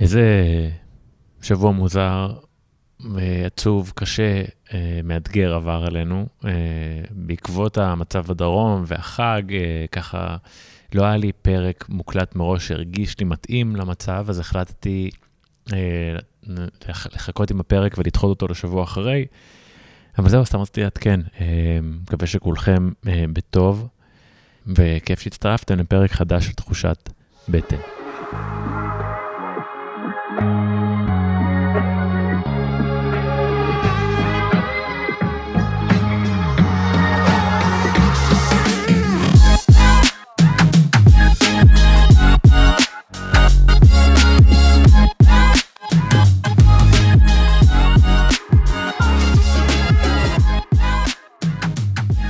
איזה שבוע מוזר, עצוב, קשה, אה, מאתגר עבר עלינו. אה, בעקבות המצב בדרום והחג, אה, ככה לא היה לי פרק מוקלט מראש שהרגיש לי מתאים למצב, אז החלטתי לחכות עם הפרק ולדחות אותו לשבוע אחרי. אבל זהו, סתם רציתי לעדכן. מקווה שכולכם בטוב, וכיף שהצטרפתם לפרק חדש של תחושת בטן.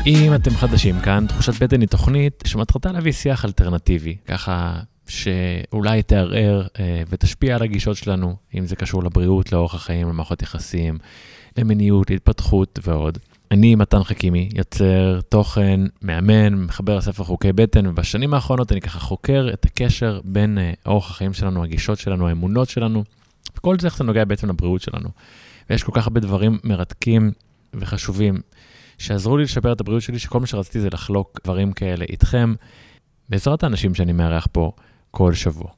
אם אתם חדשים כאן, תחושת בטן היא תוכנית שמטרתה להביא שיח אלטרנטיבי, ככה שאולי תערער אה, ותשפיע על הגישות שלנו, אם זה קשור לבריאות, לאורח החיים, למערכות יחסים, למיניות, להתפתחות ועוד. אני מתן חכימי, יוצר תוכן, מאמן, מחבר הספר חוקי בטן, ובשנים האחרונות אני ככה חוקר את הקשר בין אה, אורח החיים שלנו, הגישות שלנו, האמונות שלנו, וכל זה איך זה נוגע בעצם לבריאות שלנו. ויש כל כך הרבה דברים מרתקים וחשובים שעזרו לי לשפר את הבריאות שלי, שכל מה שרציתי זה לחלוק דברים כאלה איתכם, בעזרת האנשים שאני מארח פה כל שבוע.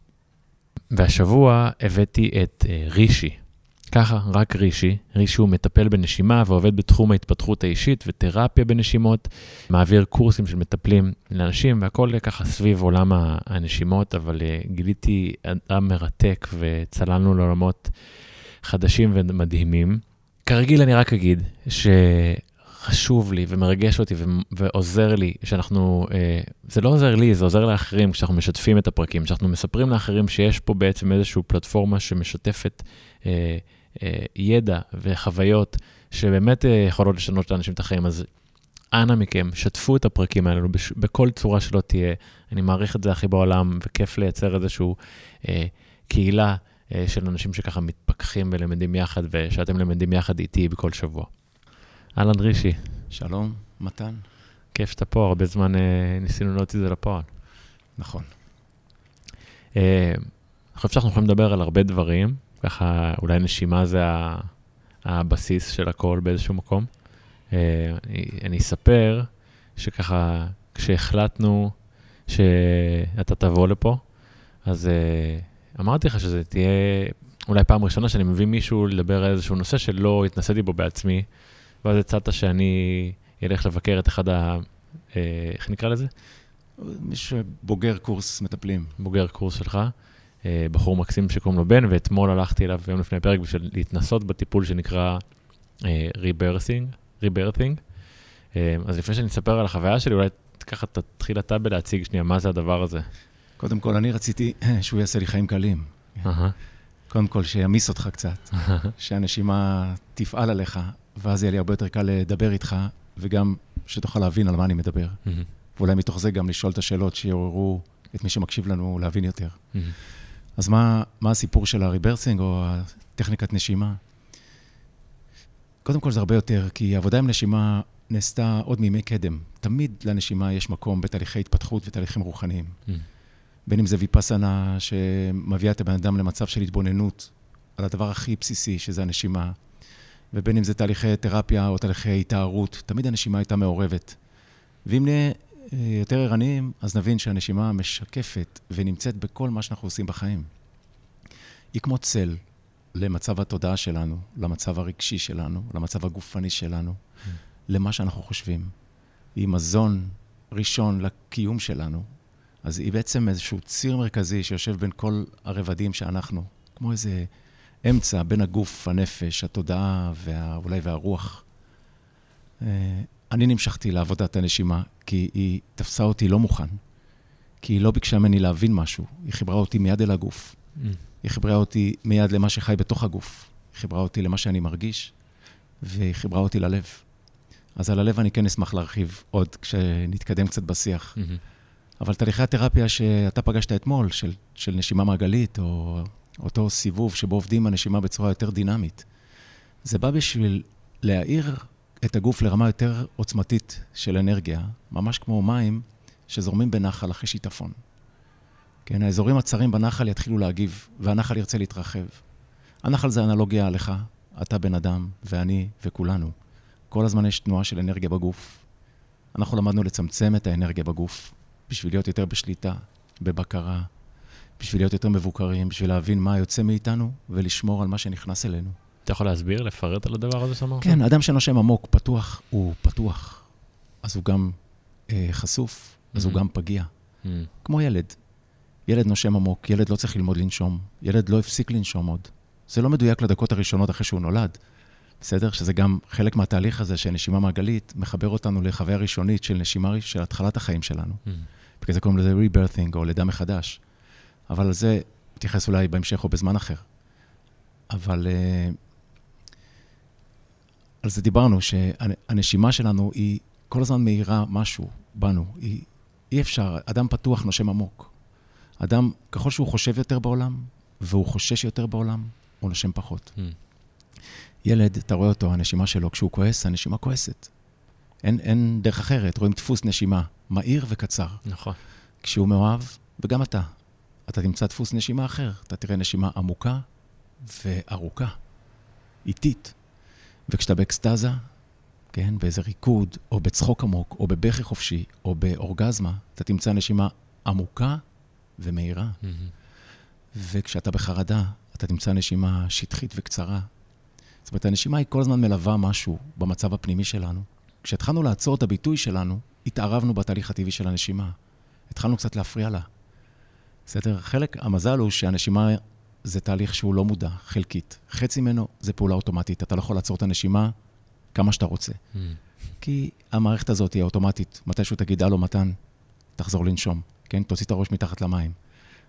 והשבוע הבאתי את uh, רישי. ככה, רק רישי. רישי הוא מטפל בנשימה ועובד בתחום ההתפתחות האישית ותרפיה בנשימות, מעביר קורסים של מטפלים לאנשים, והכל ככה סביב עולם הנשימות, אבל uh, גיליתי אדם מרתק וצללנו לעולמות חדשים ומדהימים. כרגיל אני רק אגיד ש... חשוב לי ומרגש אותי ועוזר לי, שאנחנו, אה, זה לא עוזר לי, זה עוזר לאחרים כשאנחנו משתפים את הפרקים, כשאנחנו מספרים לאחרים שיש פה בעצם איזושהי פלטפורמה שמשתפת אה, אה, ידע וחוויות שבאמת יכולות לשנות לאנשים את החיים. אז אנא מכם, שתפו את הפרקים האלו בכל צורה שלא תהיה. אני מעריך את זה הכי בעולם, וכיף לייצר איזושהי קהילה של אנשים שככה מתפכחים ולמדים יחד, ושאתם למדים יחד איתי בכל שבוע. אהלן רישי. שלום, מתן. כיף שאתה פה, הרבה זמן אה, ניסינו להוציא את זה לפועל. נכון. אה, אני חושב שאנחנו יכולים לדבר על הרבה דברים, ככה אולי נשימה זה הבסיס של הכל באיזשהו מקום. אה, אני, אני אספר שככה, כשהחלטנו שאתה תבוא לפה, אז אה, אמרתי לך שזה תהיה אולי פעם ראשונה שאני מביא מישהו לדבר על איזשהו נושא שלא התנסיתי בו בעצמי. ואז הצעת שאני אלך לבקר את אחד ה... אה, איך נקרא לזה? מי שבוגר קורס מטפלים. בוגר קורס שלך, אה, בחור מקסים שקוראים לו בן, ואתמול הלכתי אליו יום לפני הפרק בשביל להתנסות בטיפול שנקרא rebirthing, rebirthing. אז לפני שאני אספר על החוויה שלי, אולי ככה תתחיל אתה בלהציג שנייה מה זה הדבר הזה. קודם כל, אני רציתי שהוא יעשה לי חיים קלים. קודם כל, שימיס אותך קצת, שהנשימה תפעל עליך, ואז יהיה לי הרבה יותר קל לדבר איתך, וגם שתוכל להבין על מה אני מדבר. Mm-hmm. ואולי מתוך זה גם לשאול את השאלות שיעוררו את מי שמקשיב לנו להבין יותר. Mm-hmm. אז מה, מה הסיפור של הריברסינג או הטכניקת נשימה? קודם כל זה הרבה יותר, כי העבודה עם נשימה נעשתה עוד מימי קדם. תמיד לנשימה יש מקום בתהליכי התפתחות ותהליכים רוחניים. Mm-hmm. בין אם זה ויפסנה שמביאה את הבן אדם למצב של התבוננות על הדבר הכי בסיסי, שזה הנשימה, ובין אם זה תהליכי תרפיה או תהליכי התארות, תמיד הנשימה הייתה מעורבת. ואם נהיה אה, יותר ערניים, אז נבין שהנשימה משקפת ונמצאת בכל מה שאנחנו עושים בחיים. היא כמו צל למצב התודעה שלנו, למצב הרגשי שלנו, למצב הגופני שלנו, mm. למה שאנחנו חושבים. היא מזון ראשון לקיום שלנו, אז היא בעצם איזשהו ציר מרכזי שיושב בין כל הרבדים שאנחנו, כמו איזה אמצע בין הגוף, הנפש, התודעה ואולי והרוח. אה, אני נמשכתי לעבודת הנשימה, כי היא תפסה אותי לא מוכן, כי היא לא ביקשה ממני להבין משהו, היא חיברה אותי מיד אל הגוף. Mm. היא חיברה אותי מיד למה שחי בתוך הגוף. היא חיברה אותי למה שאני מרגיש, והיא חיברה אותי ללב. אז על הלב אני כן אשמח להרחיב עוד כשנתקדם קצת בשיח. Mm-hmm. אבל תהליכי התרפיה שאתה פגשת אתמול, של, של נשימה מעגלית, או אותו סיבוב שבו עובדים הנשימה בצורה יותר דינמית. זה בא בשביל להאיר את הגוף לרמה יותר עוצמתית של אנרגיה, ממש כמו מים שזורמים בנחל אחרי שיטפון. כן, האזורים הצרים בנחל יתחילו להגיב, והנחל ירצה להתרחב. הנחל זה אנלוגיה לך, אתה בן אדם, ואני וכולנו. כל הזמן יש תנועה של אנרגיה בגוף. אנחנו למדנו לצמצם את האנרגיה בגוף, בשביל להיות יותר בשליטה, בבקרה, בשביל להיות יותר מבוקרים, בשביל להבין מה יוצא מאיתנו ולשמור על מה שנכנס אלינו. אתה יכול להסביר, לפרט על הדבר הזה שאמרת? כן, אדם שנושם עמוק, פתוח, הוא פתוח. אז הוא גם אה, חשוף, אז mm-hmm. הוא גם פגיע. Mm-hmm. כמו ילד. ילד נושם עמוק, ילד לא צריך ללמוד לנשום, ילד לא הפסיק לנשום עוד. זה לא מדויק לדקות הראשונות אחרי שהוא נולד. בסדר? שזה גם חלק מהתהליך הזה שנשימה מעגלית מחבר אותנו לחוויה ראשונית של נשימה של התחלת החיים שלנו. Mm. בגלל זה קוראים לזה rebirthing או לידה מחדש. אבל על זה נתייחס אולי בהמשך או בזמן אחר. אבל uh, על זה דיברנו, שהנשימה שלנו היא כל הזמן מאירה משהו בנו. היא, אי אפשר, אדם פתוח נושם עמוק. אדם, ככל שהוא חושב יותר בעולם, והוא חושש יותר בעולם, הוא נושם פחות. Mm. ילד, אתה רואה אותו, הנשימה שלו, כשהוא כועס, הנשימה כועסת. אין, אין דרך אחרת, רואים דפוס נשימה, מהיר וקצר. נכון. כשהוא מאוהב, וגם אתה, אתה תמצא דפוס נשימה אחר. אתה תראה נשימה עמוקה וארוכה, איטית. וכשאתה באקסטזה, כן, באיזה ריקוד, או בצחוק עמוק, או בבכי חופשי, או באורגזמה, אתה תמצא נשימה עמוקה ומהירה. Mm-hmm. וכשאתה בחרדה, אתה תמצא נשימה שטחית וקצרה. זאת אומרת, הנשימה היא כל הזמן מלווה משהו במצב הפנימי שלנו. כשהתחלנו לעצור את הביטוי שלנו, התערבנו בתהליך הטבעי של הנשימה. התחלנו קצת להפריע לה. בסדר? חלק, המזל הוא שהנשימה זה תהליך שהוא לא מודע, חלקית. חצי ממנו זה פעולה אוטומטית. אתה לא יכול לעצור את הנשימה כמה שאתה רוצה. Mm. כי המערכת הזאת היא אוטומטית. מתישהו תגיד, הלו, מתן, תחזור לנשום, כן? תוציא את הראש מתחת למים.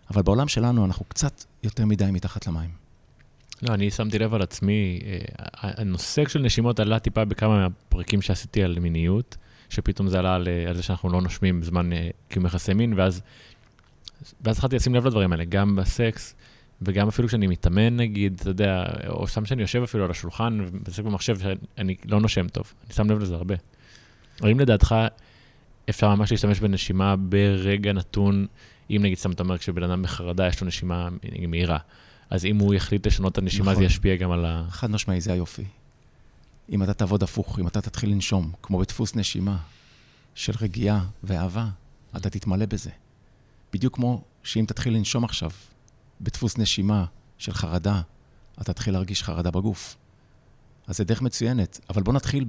אבל בעולם שלנו אנחנו קצת יותר מדי מתחת למים. לא, אני שמתי לב על עצמי, אה, הנושא של נשימות עלה טיפה בכמה מהפרקים שעשיתי על מיניות, שפתאום זה עלה על, אה, על זה שאנחנו לא נושמים בזמן אה, קיום יחסי מין, ואז, ואז התחלתי לשים לב לדברים האלה, גם בסקס, וגם אפילו כשאני מתאמן נגיד, אתה יודע, או סתם כשאני יושב אפילו על השולחן ומתעסק במחשב, שאני לא נושם טוב, אני שם לב לזה הרבה. האם לדעתך אפשר ממש להשתמש בנשימה ברגע נתון, אם נגיד סתם אתה אומר כשבן אדם בחרדה יש לו נשימה מהירה, אז אם הוא יחליט לשנות את הנשימה נכון. זה ישפיע גם על ה... חד משמעי, זה היופי. אם אתה תעבוד הפוך, אם אתה תתחיל לנשום, כמו בדפוס נשימה של רגיעה ואהבה, אתה תתמלא בזה. בדיוק כמו שאם תתחיל לנשום עכשיו בדפוס נשימה של חרדה, אתה תתחיל להרגיש חרדה בגוף. אז זה דרך מצוינת, אבל בוא נתחיל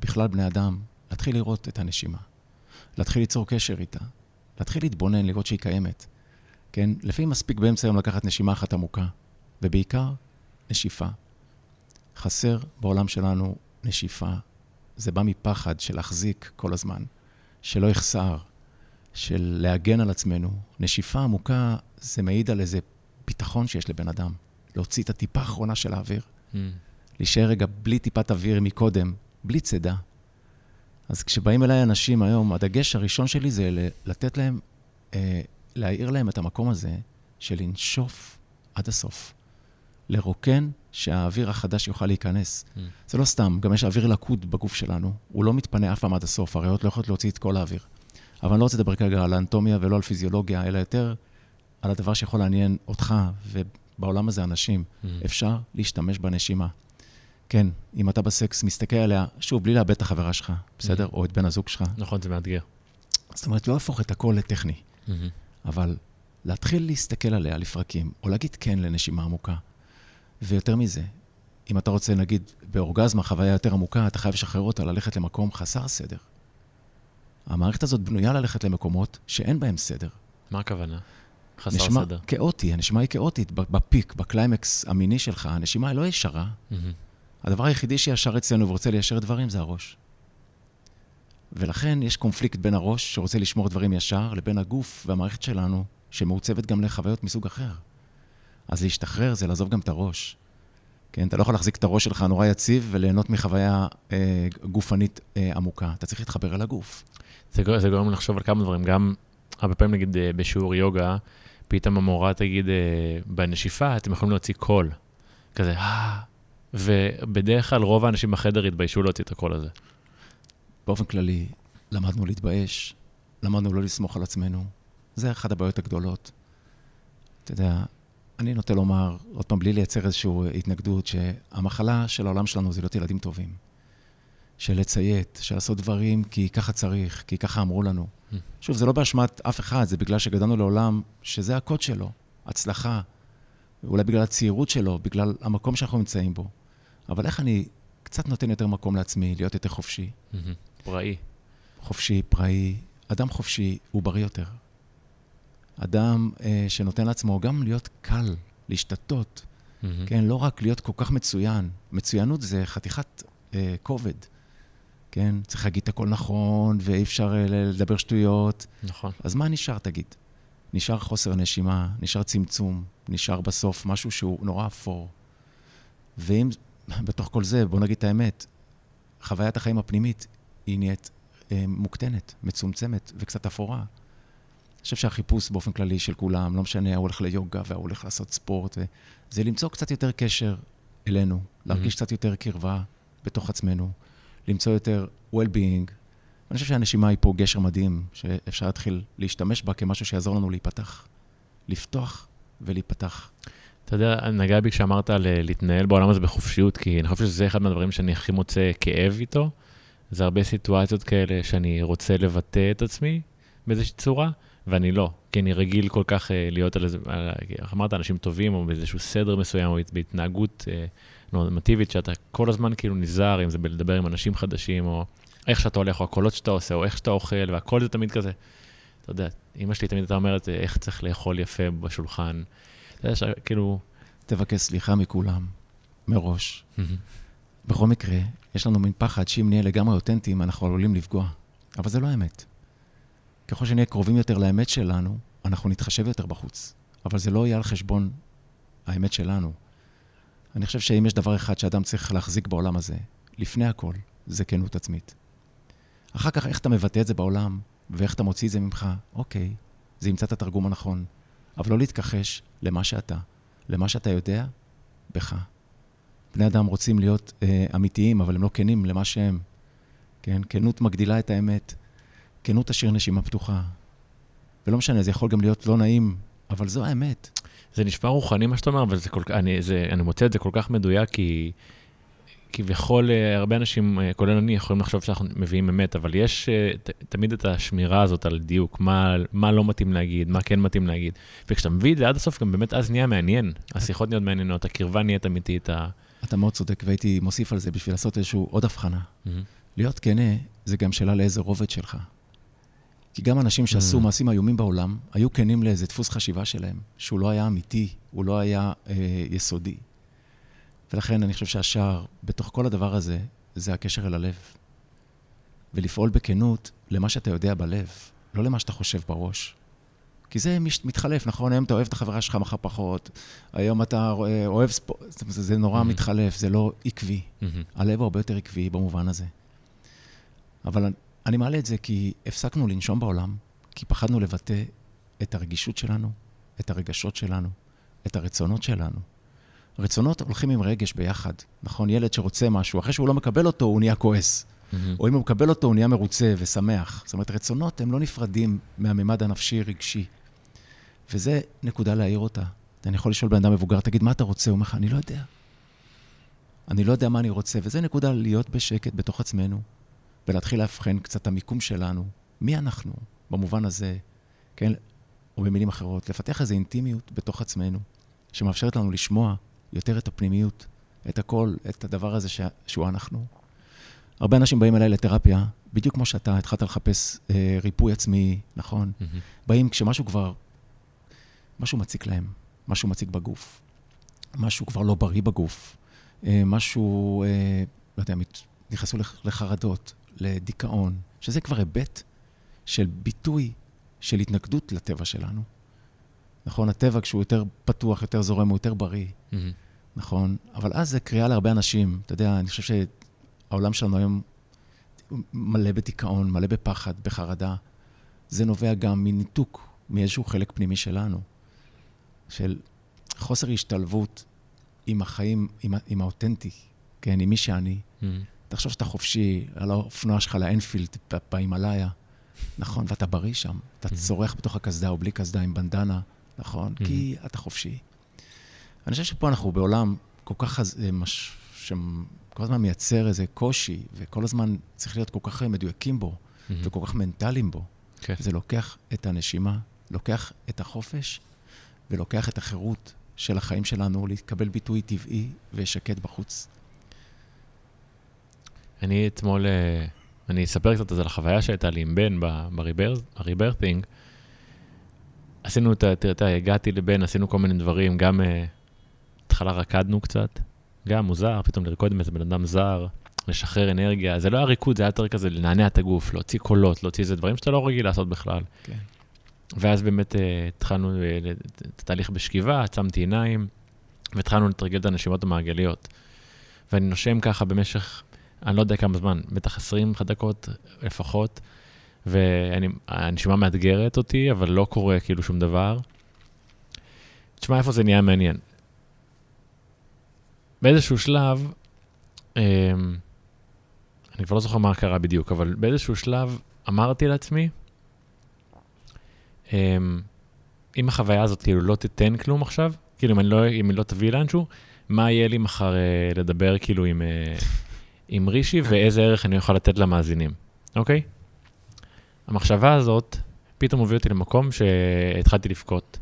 בכלל בני אדם, להתחיל לראות את הנשימה, להתחיל ליצור קשר איתה, להתחיל להתבונן, לראות שהיא קיימת. כן? לפעמים מספיק באמצע היום לקחת נשימה אחת עמוקה, ובעיקר נשיפה. חסר בעולם שלנו נשיפה. זה בא מפחד של להחזיק כל הזמן, שלא יחסר, של להגן על עצמנו. נשיפה עמוקה זה מעיד על איזה ביטחון שיש לבן אדם. להוציא את הטיפה האחרונה של האוויר. Mm. להישאר רגע בלי טיפת אוויר מקודם, בלי צידה. אז כשבאים אליי אנשים היום, הדגש הראשון שלי זה לתת להם, אה, להאיר להם את המקום הזה של לנשוף עד הסוף. לרוקן שהאוויר החדש יוכל להיכנס. Mm. זה לא סתם, גם יש אוויר לקוד בגוף שלנו. הוא לא מתפנה אף פעם עד הסוף, הריאות לא יכולות להוציא את כל האוויר. אבל אני לא רוצה לדבר כרגע על האנטומיה ולא על פיזיולוגיה, אלא יותר על הדבר שיכול לעניין אותך, ובעולם הזה אנשים. Mm. אפשר להשתמש בנשימה. כן, אם אתה בסקס, מסתכל עליה, שוב, בלי לאבד את החברה שלך, בסדר? Mm-hmm. או את בן הזוג שלך. נכון, זה מאתגר. זאת אומרת, לא להפוך את הכל לטכני, mm-hmm. אבל להתחיל להסתכל עליה לפרקים, או להגיד כן לנשימה עמוקה. ויותר מזה, אם אתה רוצה, נגיד, באורגזמה, חוויה יותר עמוקה, אתה חייב לשחרר אותה, ללכת למקום חסר סדר. המערכת הזאת בנויה ללכת למקומות שאין בהם סדר. מה הכוונה? חסר נשמע סדר. כאוטי, הנשימה היא כאוטית, ב peak, ב climax המיני שלך, הנשימה היא לא ישרה. Mm-hmm. הדבר היחידי שישר אצלנו ורוצה ליישר דברים זה הראש. ולכן יש קונפליקט בין הראש, שרוצה לשמור דברים ישר, לבין הגוף והמערכת שלנו, שמעוצבת גם לחוויות מסוג אחר. אז להשתחרר זה לעזוב גם את הראש. כן, אתה לא יכול להחזיק את הראש שלך נורא יציב וליהנות מחוויה אה, גופנית אה, עמוקה. אתה צריך להתחבר אל הגוף. זה, זה גורם לחשוב על כמה דברים. גם הרבה פעמים, נגיד, אה, בשיעור יוגה, פתאום המורה תגיד, אה, בנשיפה אתם יכולים להוציא קול. כזה, אה, ובדרך כלל רוב האנשים בחדר התביישו להוציא את הקול הזה. באופן כללי, למדנו להתבייש, למדנו לא לסמוך על עצמנו. זה אחת הבעיות הגדולות. אתה יודע, אני נוטה לומר, עוד פעם, בלי לייצר איזושהי התנגדות, שהמחלה של העולם שלנו זה להיות ילדים טובים. של לציית, של לעשות דברים כי ככה צריך, כי ככה אמרו לנו. Mm. שוב, זה לא באשמת אף אחד, זה בגלל שגדלנו לעולם שזה הקוד שלו, הצלחה, אולי בגלל הצעירות שלו, בגלל המקום שאנחנו נמצאים בו. אבל איך אני קצת נותן יותר מקום לעצמי, להיות יותר חופשי? Mm-hmm. פראי. חופשי, פראי. אדם חופשי הוא בריא יותר. אדם אה, שנותן לעצמו גם להיות קל, להשתתות, mm-hmm. כן? לא רק להיות כל כך מצוין. מצוינות זה חתיכת אה, כובד. כן? צריך להגיד את הכל נכון, ואי אפשר אה, לדבר שטויות. נכון. אז מה נשאר, תגיד? נשאר חוסר נשימה, נשאר צמצום, נשאר בסוף משהו שהוא נורא אפור. ואם בתוך כל זה, בוא נגיד את האמת, חוויית החיים הפנימית היא נהיית אה, מוקטנת, מצומצמת וקצת אפורה. אני חושב שהחיפוש באופן כללי של כולם, לא משנה, הוא הולך ליוגה והוא הולך לעשות ספורט, זה למצוא קצת יותר קשר אלינו, להרגיש mm-hmm. קצת יותר קרבה בתוך עצמנו, למצוא יותר well-being. אני חושב שהנשימה היא פה גשר מדהים, שאפשר להתחיל להשתמש בה כמשהו שיעזור לנו להיפתח. לפתוח ולהיפתח. אתה יודע, נגע בי כשאמרת להתנהל בעולם הזה בחופשיות, כי אני חושב שזה אחד מהדברים שאני הכי מוצא כאב איתו. זה הרבה סיטואציות כאלה שאני רוצה לבטא את עצמי באיזושהי צורה, ואני לא, כי אני רגיל כל כך uh, להיות על איזה, איך אמרת, אנשים טובים, או באיזשהו סדר מסוים, או בהתנהגות uh, נורמטיבית, שאתה כל הזמן כאילו נזהר, אם זה בלדבר עם אנשים חדשים, או איך שאתה הולך, או הקולות שאתה עושה, או איך שאתה אוכל, והכל זה תמיד כזה. אתה יודע, אמא שלי תמיד הייתה אומרת, איך צריך לאכול יפה בשולחן. אתה יודע, כאילו... תבקש סליחה מכולם, מראש. בכל מקרה, יש לנו מין פחד שאם נהיה לגמרי אותנטיים, אנחנו עלולים לפגוע. אבל זה לא האמת. ככל שנהיה קרובים יותר לאמת שלנו, אנחנו נתחשב יותר בחוץ. אבל זה לא יהיה על חשבון האמת שלנו. אני חושב שאם יש דבר אחד שאדם צריך להחזיק בעולם הזה, לפני הכל, זה כנות עצמית. אחר כך, איך אתה מבטא את זה בעולם, ואיך אתה מוציא את זה ממך, אוקיי, זה ימצא את התרגום הנכון. אבל לא להתכחש למה שאתה, למה שאתה יודע, בך. בני אדם רוצים להיות אה, אמיתיים, אבל הם לא כנים למה שהם. כן? כנות מגדילה את האמת. כנות תשאיר נשימה פתוחה. ולא משנה, זה יכול גם להיות לא נעים, אבל זו האמת. זה נשמע רוחני מה שאתה אומר, אבל זה כל אני, זה, אני מוצא את זה כל כך מדויק, כי כביכול אה, הרבה אנשים, אה, כולל אני, יכולים לחשוב שאנחנו מביאים אמת, אבל יש אה, ת, תמיד את השמירה הזאת על דיוק, מה, מה לא מתאים להגיד, מה כן מתאים להגיד. וכשאתה מביא את זה עד הסוף, גם באמת אז נהיה מעניין. השיחות נהיות מעניינות, הקרבה נהיית אמיתית. ה... אתה מאוד צודק, והייתי מוסיף על זה בשביל לעשות איזשהו עוד הבחנה. Mm-hmm. להיות כנה, זה גם שאלה לאיזה רובד שלך. כי גם אנשים שעשו mm-hmm. מעשים איומים בעולם, היו כנים לאיזה דפוס חשיבה שלהם, שהוא לא היה אמיתי, הוא לא היה אה, יסודי. ולכן אני חושב שהשער בתוך כל הדבר הזה, זה הקשר אל הלב. ולפעול בכנות למה שאתה יודע בלב, לא למה שאתה חושב בראש. כי זה מתחלף, נכון? היום אתה אוהב את החברה שלך, מחר פחות. היום אתה אוהב ספורט, זה, זה נורא mm-hmm. מתחלף, זה לא עקבי. Mm-hmm. הלב הוא הרבה יותר עקבי במובן הזה. אבל אני מעלה את זה כי הפסקנו לנשום בעולם, כי פחדנו לבטא את הרגישות שלנו, את הרגשות שלנו, את הרצונות שלנו. רצונות הולכים עם רגש ביחד, נכון? ילד שרוצה משהו, אחרי שהוא לא מקבל אותו, הוא נהיה כועס. Mm-hmm. או אם הוא מקבל אותו, הוא נהיה מרוצה ושמח. זאת אומרת, רצונות הם לא נפרדים מהממד הנפשי-רגשי. וזה נקודה להעיר אותה. אני יכול לשאול בן אדם מבוגר, תגיד, מה אתה רוצה? הוא אומר לך, אני לא יודע. אני לא יודע מה אני רוצה, וזה נקודה להיות בשקט בתוך עצמנו, ולהתחיל לאבחן קצת את המיקום שלנו, מי אנחנו במובן הזה, כן? או במילים אחרות, לפתח איזו אינטימיות בתוך עצמנו, שמאפשרת לנו לשמוע יותר את הפנימיות, את הכל, את הדבר הזה ש... שהוא אנחנו. הרבה אנשים באים אליי לתרפיה, בדיוק כמו שאתה התחלת לחפש אה, ריפוי עצמי, נכון? Mm-hmm. באים כשמשהו כבר, משהו מציק להם, משהו מציק בגוף, משהו כבר לא בריא בגוף, אה, משהו, אה, לא יודע, מת, נכנסו לחרדות, לדיכאון, שזה כבר היבט של ביטוי של התנגדות לטבע שלנו. נכון? הטבע, כשהוא יותר פתוח, יותר זורם, הוא יותר בריא. Mm-hmm. נכון? אבל אז זה קריאה להרבה אנשים. אתה יודע, אני חושב שהעולם שלנו היום מלא בדיכאון, מלא בפחד, בחרדה. זה נובע גם מניתוק מאיזשהו חלק פנימי שלנו, של חוסר השתלבות עם החיים, עם, עם האותנטי, כן, עם מי שאני. Mm-hmm. תחשוב שאתה חופשי על האופנוע שלך לאנפילד בהימאליה, נכון, ואתה בריא שם. אתה. צורח בתוך הקסדה או בלי קסדה עם בנדנה, נכון? כי אתה חופשי. אני חושב שפה אנחנו בעולם כל כך, מש... שכל הזמן מייצר איזה קושי, וכל הזמן צריך להיות כל כך מדויקים בו. וכל כך מנטליים בו. כן. זה לוקח את הנשימה, לוקח את החופש, ולוקח את החירות של החיים שלנו להתקבל ביטוי טבעי ושקט בחוץ. אני אתמול, אה, אני אספר קצת על החוויה שהייתה לי עם בן בריברטינג. עשינו את ה... תראה, הגעתי לבן, עשינו כל מיני דברים, גם אה, בהתחלה רקדנו קצת, גם מוזר, פתאום לרקוד עם איזה בן אדם זר, לשחרר אנרגיה. זה לא היה ריקוד, זה היה יותר כזה לנענע את הגוף, להוציא קולות, להוציא איזה דברים שאתה לא רגיל לעשות בכלל. כן. ואז באמת uh, התחלנו את התהליך בשכיבה, עצמתי עיניים, והתחלנו לתרגל את הנשימות המעגליות. ואני נושם ככה במשך, אני לא יודע כמה זמן, בטח 20 דקות לפחות, והנשימה מאתגרת אותי, אבל לא קורה כאילו שום דבר. תשמע, איפה זה נהיה מעניין? באיזשהו שלב, um, אני כבר לא זוכר מה קרה בדיוק, אבל באיזשהו שלב אמרתי לעצמי, אמ, אם החוויה הזאת כאילו לא תיתן כלום עכשיו, כאילו אם, לא, אם היא לא תביא לאנשהו, מה יהיה לי מחר אה, לדבר כאילו עם, אה, עם רישי ואיזה ערך אני יכול לתת למאזינים, אוקיי? המחשבה הזאת פתאום הובילה אותי למקום שהתחלתי לבכות,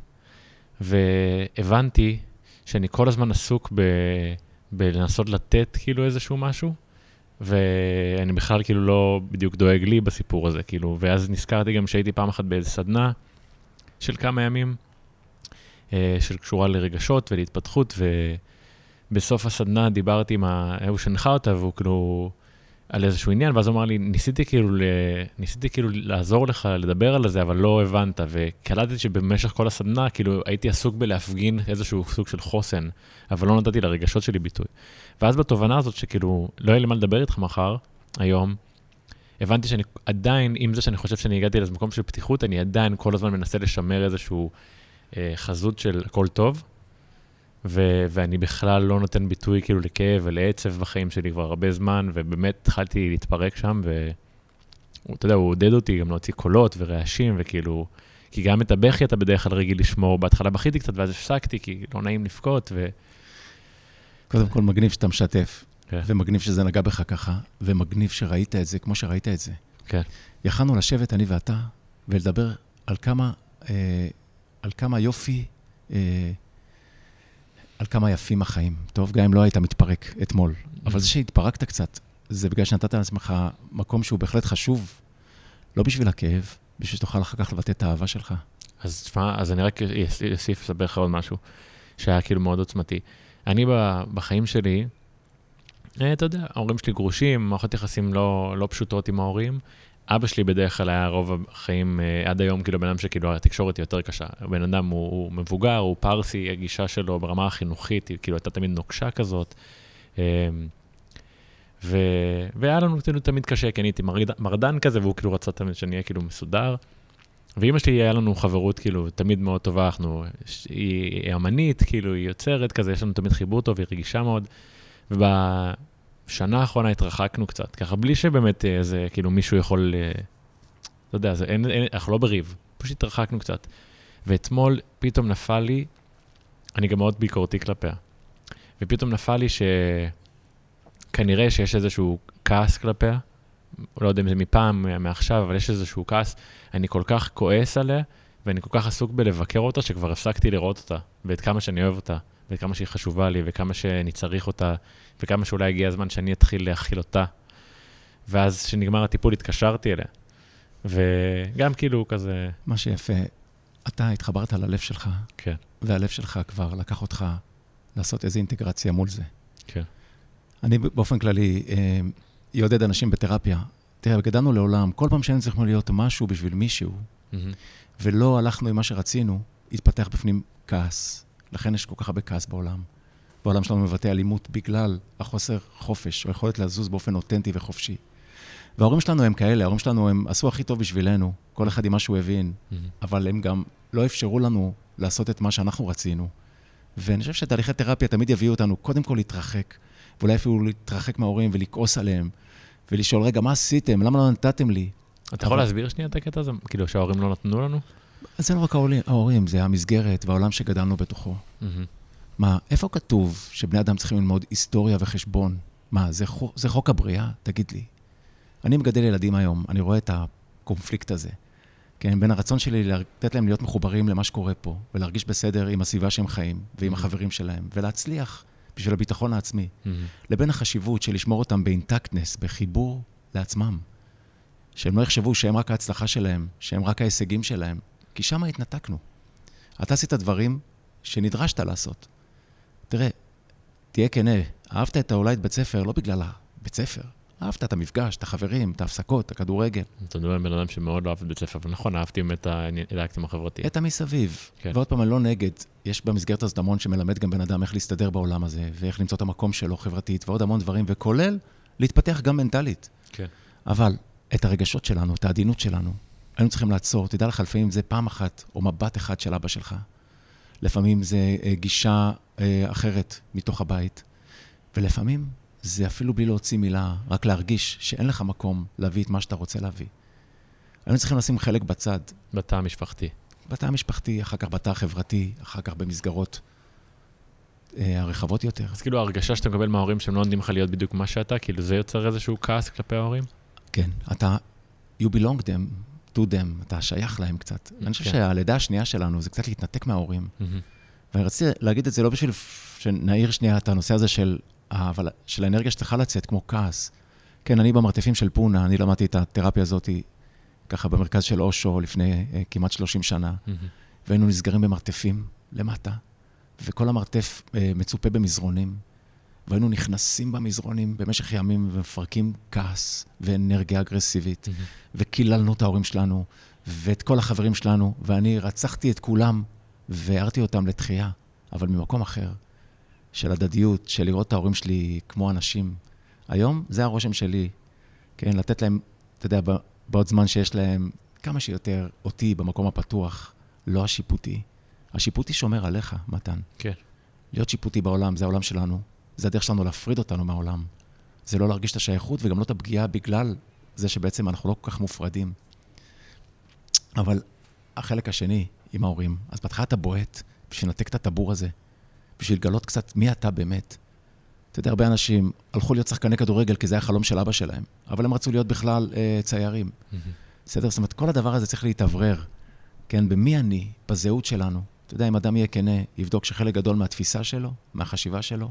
והבנתי שאני כל הזמן עסוק ב, בלנסות לתת כאילו איזשהו משהו, ואני בכלל כאילו לא בדיוק דואג לי בסיפור הזה, כאילו, ואז נזכרתי גם שהייתי פעם אחת באיזה סדנה, של כמה ימים, אה, של קשורה לרגשות ולהתפתחות, ובסוף הסדנה דיברתי עם ההוא שהנחה אותה, והוא כאילו, על איזשהו עניין, ואז הוא אמר לי, ניסיתי כאילו, ניסיתי כאילו לעזור לך לדבר על זה, אבל לא הבנת, וקלטתי שבמשך כל הסדנה, כאילו, הייתי עסוק בלהפגין איזשהו סוג של חוסן, אבל לא נתתי לרגשות שלי ביטוי. ואז בתובנה הזאת, שכאילו, לא יהיה לי מה לדבר איתך מחר, היום, הבנתי שאני עדיין, עם זה שאני חושב שאני הגעתי לאיזה מקום של פתיחות, אני עדיין כל הזמן מנסה לשמר איזשהו אה, חזות של הכל טוב, ו- ואני בכלל לא נותן ביטוי כאילו לכאב ולעצב בחיים שלי כבר הרבה זמן, ובאמת התחלתי להתפרק שם, ואתה יודע, הוא עודד אותי גם להוציא קולות ורעשים, וכאילו, כי גם את הבכי אתה בדרך כלל רגיל לשמור, בהתחלה בכיתי קצת, ואז הפסקתי, כי לא נעים לבכות, ו... קודם כל, מגניב שאתה משתף. כן. ומגניב שזה נגע בך ככה, ומגניב שראית את זה כמו שראית את זה. כן. יכלנו לשבת, אני ואתה, ולדבר על כמה, אה, על כמה יופי, אה, על כמה יפים החיים. טוב, גם אם לא היית מתפרק אתמול. אבל זה שהתפרקת קצת, זה בגלל שנתת לעצמך מקום שהוא בהחלט חשוב, לא בשביל הכאב, בשביל שתוכל אחר כך לבטא את האהבה שלך. אז תשמע, אז אני רק אוסיף לספר לך עוד משהו, שהיה כאילו מאוד עוצמתי. אני בחיים שלי, אה, אתה יודע, ההורים שלי גרושים, מערכות יחסים לא, לא פשוטות עם ההורים. אבא שלי בדרך כלל היה רוב החיים, אה, עד היום, כאילו, בן אדם שכאילו התקשורת היא יותר קשה. בן אדם הוא, הוא מבוגר, הוא פרסי, הגישה שלו ברמה החינוכית, היא כאילו הייתה תמיד נוקשה כזאת. אה, ו... והיה לנו כאילו תמיד קשה, כי אני הייתי מרד... מרדן כזה, והוא כאילו רצה תמיד שאני אהיה כאילו מסודר. ואימא שלי, היה לנו חברות כאילו תמיד מאוד טובה, אנחנו, היא, אמנית, כאילו, היא יוצרת כזה, יש לנו תמיד חיבור טוב, היא רגישה מאוד. ובשנה האחרונה התרחקנו קצת, ככה בלי שבאמת איזה, אה, כאילו מישהו יכול, אה, אתה יודע, זה, אין, אין, אנחנו לא בריב, פשוט התרחקנו קצת. ואתמול פתאום נפל לי, אני גם מאוד ביקורתי כלפיה, ופתאום נפל לי שכנראה שיש איזשהו כעס כלפיה, לא יודע אם זה מפעם, מעכשיו, אבל יש איזשהו כעס, אני כל כך כועס עליה, ואני כל כך עסוק בלבקר אותה, שכבר הפסקתי לראות אותה, ואת כמה שאני אוהב אותה. וכמה שהיא חשובה לי, וכמה שאני צריך אותה, וכמה שאולי הגיע הזמן שאני אתחיל להכיל אותה. ואז כשנגמר הטיפול התקשרתי אליה. וגם כאילו כזה... מה שיפה, אתה התחברת ללב שלך, כן. והלב שלך כבר לקח אותך לעשות איזו אינטגרציה מול זה. כן. אני באופן כללי יעודד אה, אנשים בתרפיה. תראה, גדלנו לעולם, כל פעם שהיינו צריכים להיות משהו בשביל מישהו, mm-hmm. ולא הלכנו עם מה שרצינו, התפתח בפנים כעס, לכן יש כל כך הרבה כעס בעולם. בעולם שלנו מבטא אלימות בגלל החוסר חופש, או יכולת לזוז באופן אותנטי וחופשי. וההורים שלנו הם כאלה, ההורים שלנו הם עשו הכי טוב בשבילנו, כל אחד עם מה שהוא הבין, mm-hmm. אבל הם גם לא אפשרו לנו לעשות את מה שאנחנו רצינו. ואני חושב שתהליכי תרפיה תמיד יביאו אותנו קודם כל להתרחק, ואולי אפילו להתרחק מההורים ולכעוס עליהם, ולשאול, רגע, מה עשיתם? למה לא נתתם לי? אתה יכול להסביר שנייה את הקטע הזה? כאילו, שההורים לא נתנו לנו? זה לא רק ההורים, זה המסגרת והעולם שגדלנו בתוכו. Mm-hmm. מה, איפה כתוב שבני אדם צריכים ללמוד היסטוריה וחשבון? מה, זה, חוק, זה חוק הבריאה? תגיד לי. אני מגדל ילדים היום, אני רואה את הקונפליקט הזה. כן, בין הרצון שלי לתת להם להיות מחוברים למה שקורה פה, ולהרגיש בסדר עם הסביבה שהם חיים, ועם mm-hmm. החברים שלהם, ולהצליח בשביל הביטחון העצמי, mm-hmm. לבין החשיבות של לשמור אותם באינטקטנס, בחיבור לעצמם. שהם לא יחשבו שהם רק ההצלחה שלהם, שהם רק ההישגים שלהם, כי שם התנתקנו. אתה עשית דברים שנדרשת לעשות. תראה, תהיה כנה, אהבת את אולי את בית ספר לא בגלל הבית ספר. אהבת את המפגש, את החברים, את ההפסקות, את הכדורגל. אתה מדבר על בן אדם שמאוד לא אהב את בית ספר, ונכון, אהבתי את האינטראקציה החברתית. את המסביב. כן. ועוד פעם, אני לא נגד, יש במסגרת הזאת המון שמלמד גם בן אדם איך להסתדר בעולם הזה, ואיך למצוא את המקום שלו חברתית, ועוד המון דברים, וכולל להתפתח גם מנטלית. כן. אבל את הרגשות שלנו, את העדינות שלנו, היינו צריכים לעצור. תדע לך, לפעמים זה פעם אחת, או מבט אחד של אבא שלך. לפעמים זה אה, גישה אחרת מתוך הבית, ולפעמים זה אפילו בלי להוציא מילה, רק להרגיש שאין לך מקום להביא את מה שאתה רוצה להביא. היינו צריכים לשים חלק בצד. בתא המשפחתי. בתא המשפחתי, אחר כך בתא החברתי, אחר כך במסגרות אה, הרחבות יותר. אז כאילו ההרגשה שאתה מקבל מההורים שהם לא נותנים לך להיות בדיוק מה שאתה, כאילו זה יוצר איזשהו כעס כלפי ההורים? כן, אתה, you belong them to them, אתה שייך להם קצת. כן. אני חושב שהלידה השנייה שלנו זה קצת להתנתק מההורים. Mm-hmm. ואני רציתי להגיד את זה לא בשביל שנעיר שנייה את הנושא הזה של, אבל, של האנרגיה שצריכה לצאת, כמו כעס. כן, אני במרתפים של פונה, אני למדתי את התרפיה הזאת ככה במרכז של אושו לפני uh, כמעט 30 שנה, mm-hmm. והיינו נסגרים במרתפים למטה, וכל המרתף uh, מצופה במזרונים, והיינו נכנסים במזרונים במשך ימים ומפרקים כעס ואנרגיה אגרסיבית, mm-hmm. וקיללנו את ההורים שלנו ואת כל החברים שלנו, ואני רצחתי את כולם והערתי אותם לתחייה, אבל ממקום אחר, של הדדיות, של לראות את ההורים שלי כמו אנשים. היום זה הרושם שלי, כן, לתת להם, אתה יודע, בעוד זמן שיש להם כמה שיותר אותי במקום הפתוח, לא השיפוטי. השיפוטי שומר עליך, מתן. כן. להיות שיפוטי בעולם, זה העולם שלנו. זה הדרך שלנו להפריד אותנו מהעולם. זה לא להרגיש את השייכות וגם לא את הפגיעה בגלל זה שבעצם אנחנו לא כל כך מופרדים. אבל החלק השני עם ההורים, אז בהתחלה אתה בועט בשביל לנתק את הטבור הזה, בשביל לגלות קצת מי אתה באמת. אתה יודע, הרבה אנשים הלכו להיות שחקני כדורגל כי זה היה חלום של אבא שלהם, אבל הם רצו להיות בכלל אה, ציירים. בסדר? זאת אומרת, כל הדבר הזה צריך להתאוורר, כן? במי אני, בזהות שלנו. אתה יודע, אם אדם יהיה כנה, יבדוק שחלק גדול מהתפיסה שלו, מהחשיבה שלו,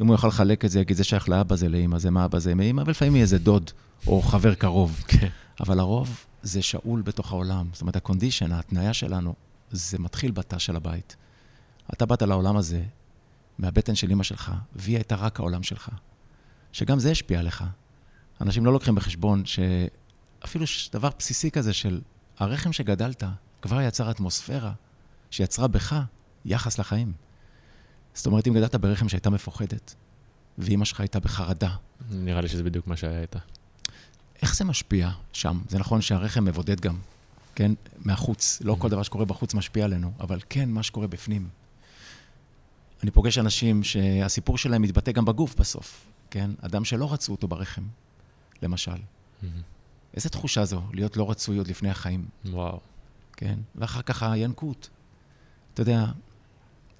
אם הוא יכול לחלק את זה, יגיד, זה שייך לאבא, זה לאמא, זה מאבא, זה מאמא, ולפעמים יהיה איזה דוד או חבר קרוב. כן. אבל הרוב זה שאול בתוך העולם. זאת אומרת, הקונדישן, ההתניה שלנו, זה מתחיל בתא של הבית. אתה באת לעולם הזה מהבטן של אמא שלך, והיא הייתה רק העולם שלך. שגם זה השפיע עליך. אנשים לא לוקחים בחשבון שאפילו דבר בסיסי כזה של הרחם שגדלת כבר יצר אטמוספירה שיצרה בך יחס לחיים. זאת אומרת, אם גדלת ברחם שהייתה מפוחדת, ואימא שלך הייתה בחרדה. נראה לי שזה בדיוק מה שהיה איתה. איך זה משפיע שם? זה נכון שהרחם מבודד גם, כן? מהחוץ. לא כל דבר שקורה בחוץ משפיע עלינו, אבל כן, מה שקורה בפנים. אני פוגש אנשים שהסיפור שלהם מתבטא גם בגוף בסוף, כן? אדם שלא רצו אותו ברחם, למשל. איזה תחושה זו, להיות לא רצוי עוד לפני החיים. וואו. כן? ואחר כך הינקות. אתה יודע,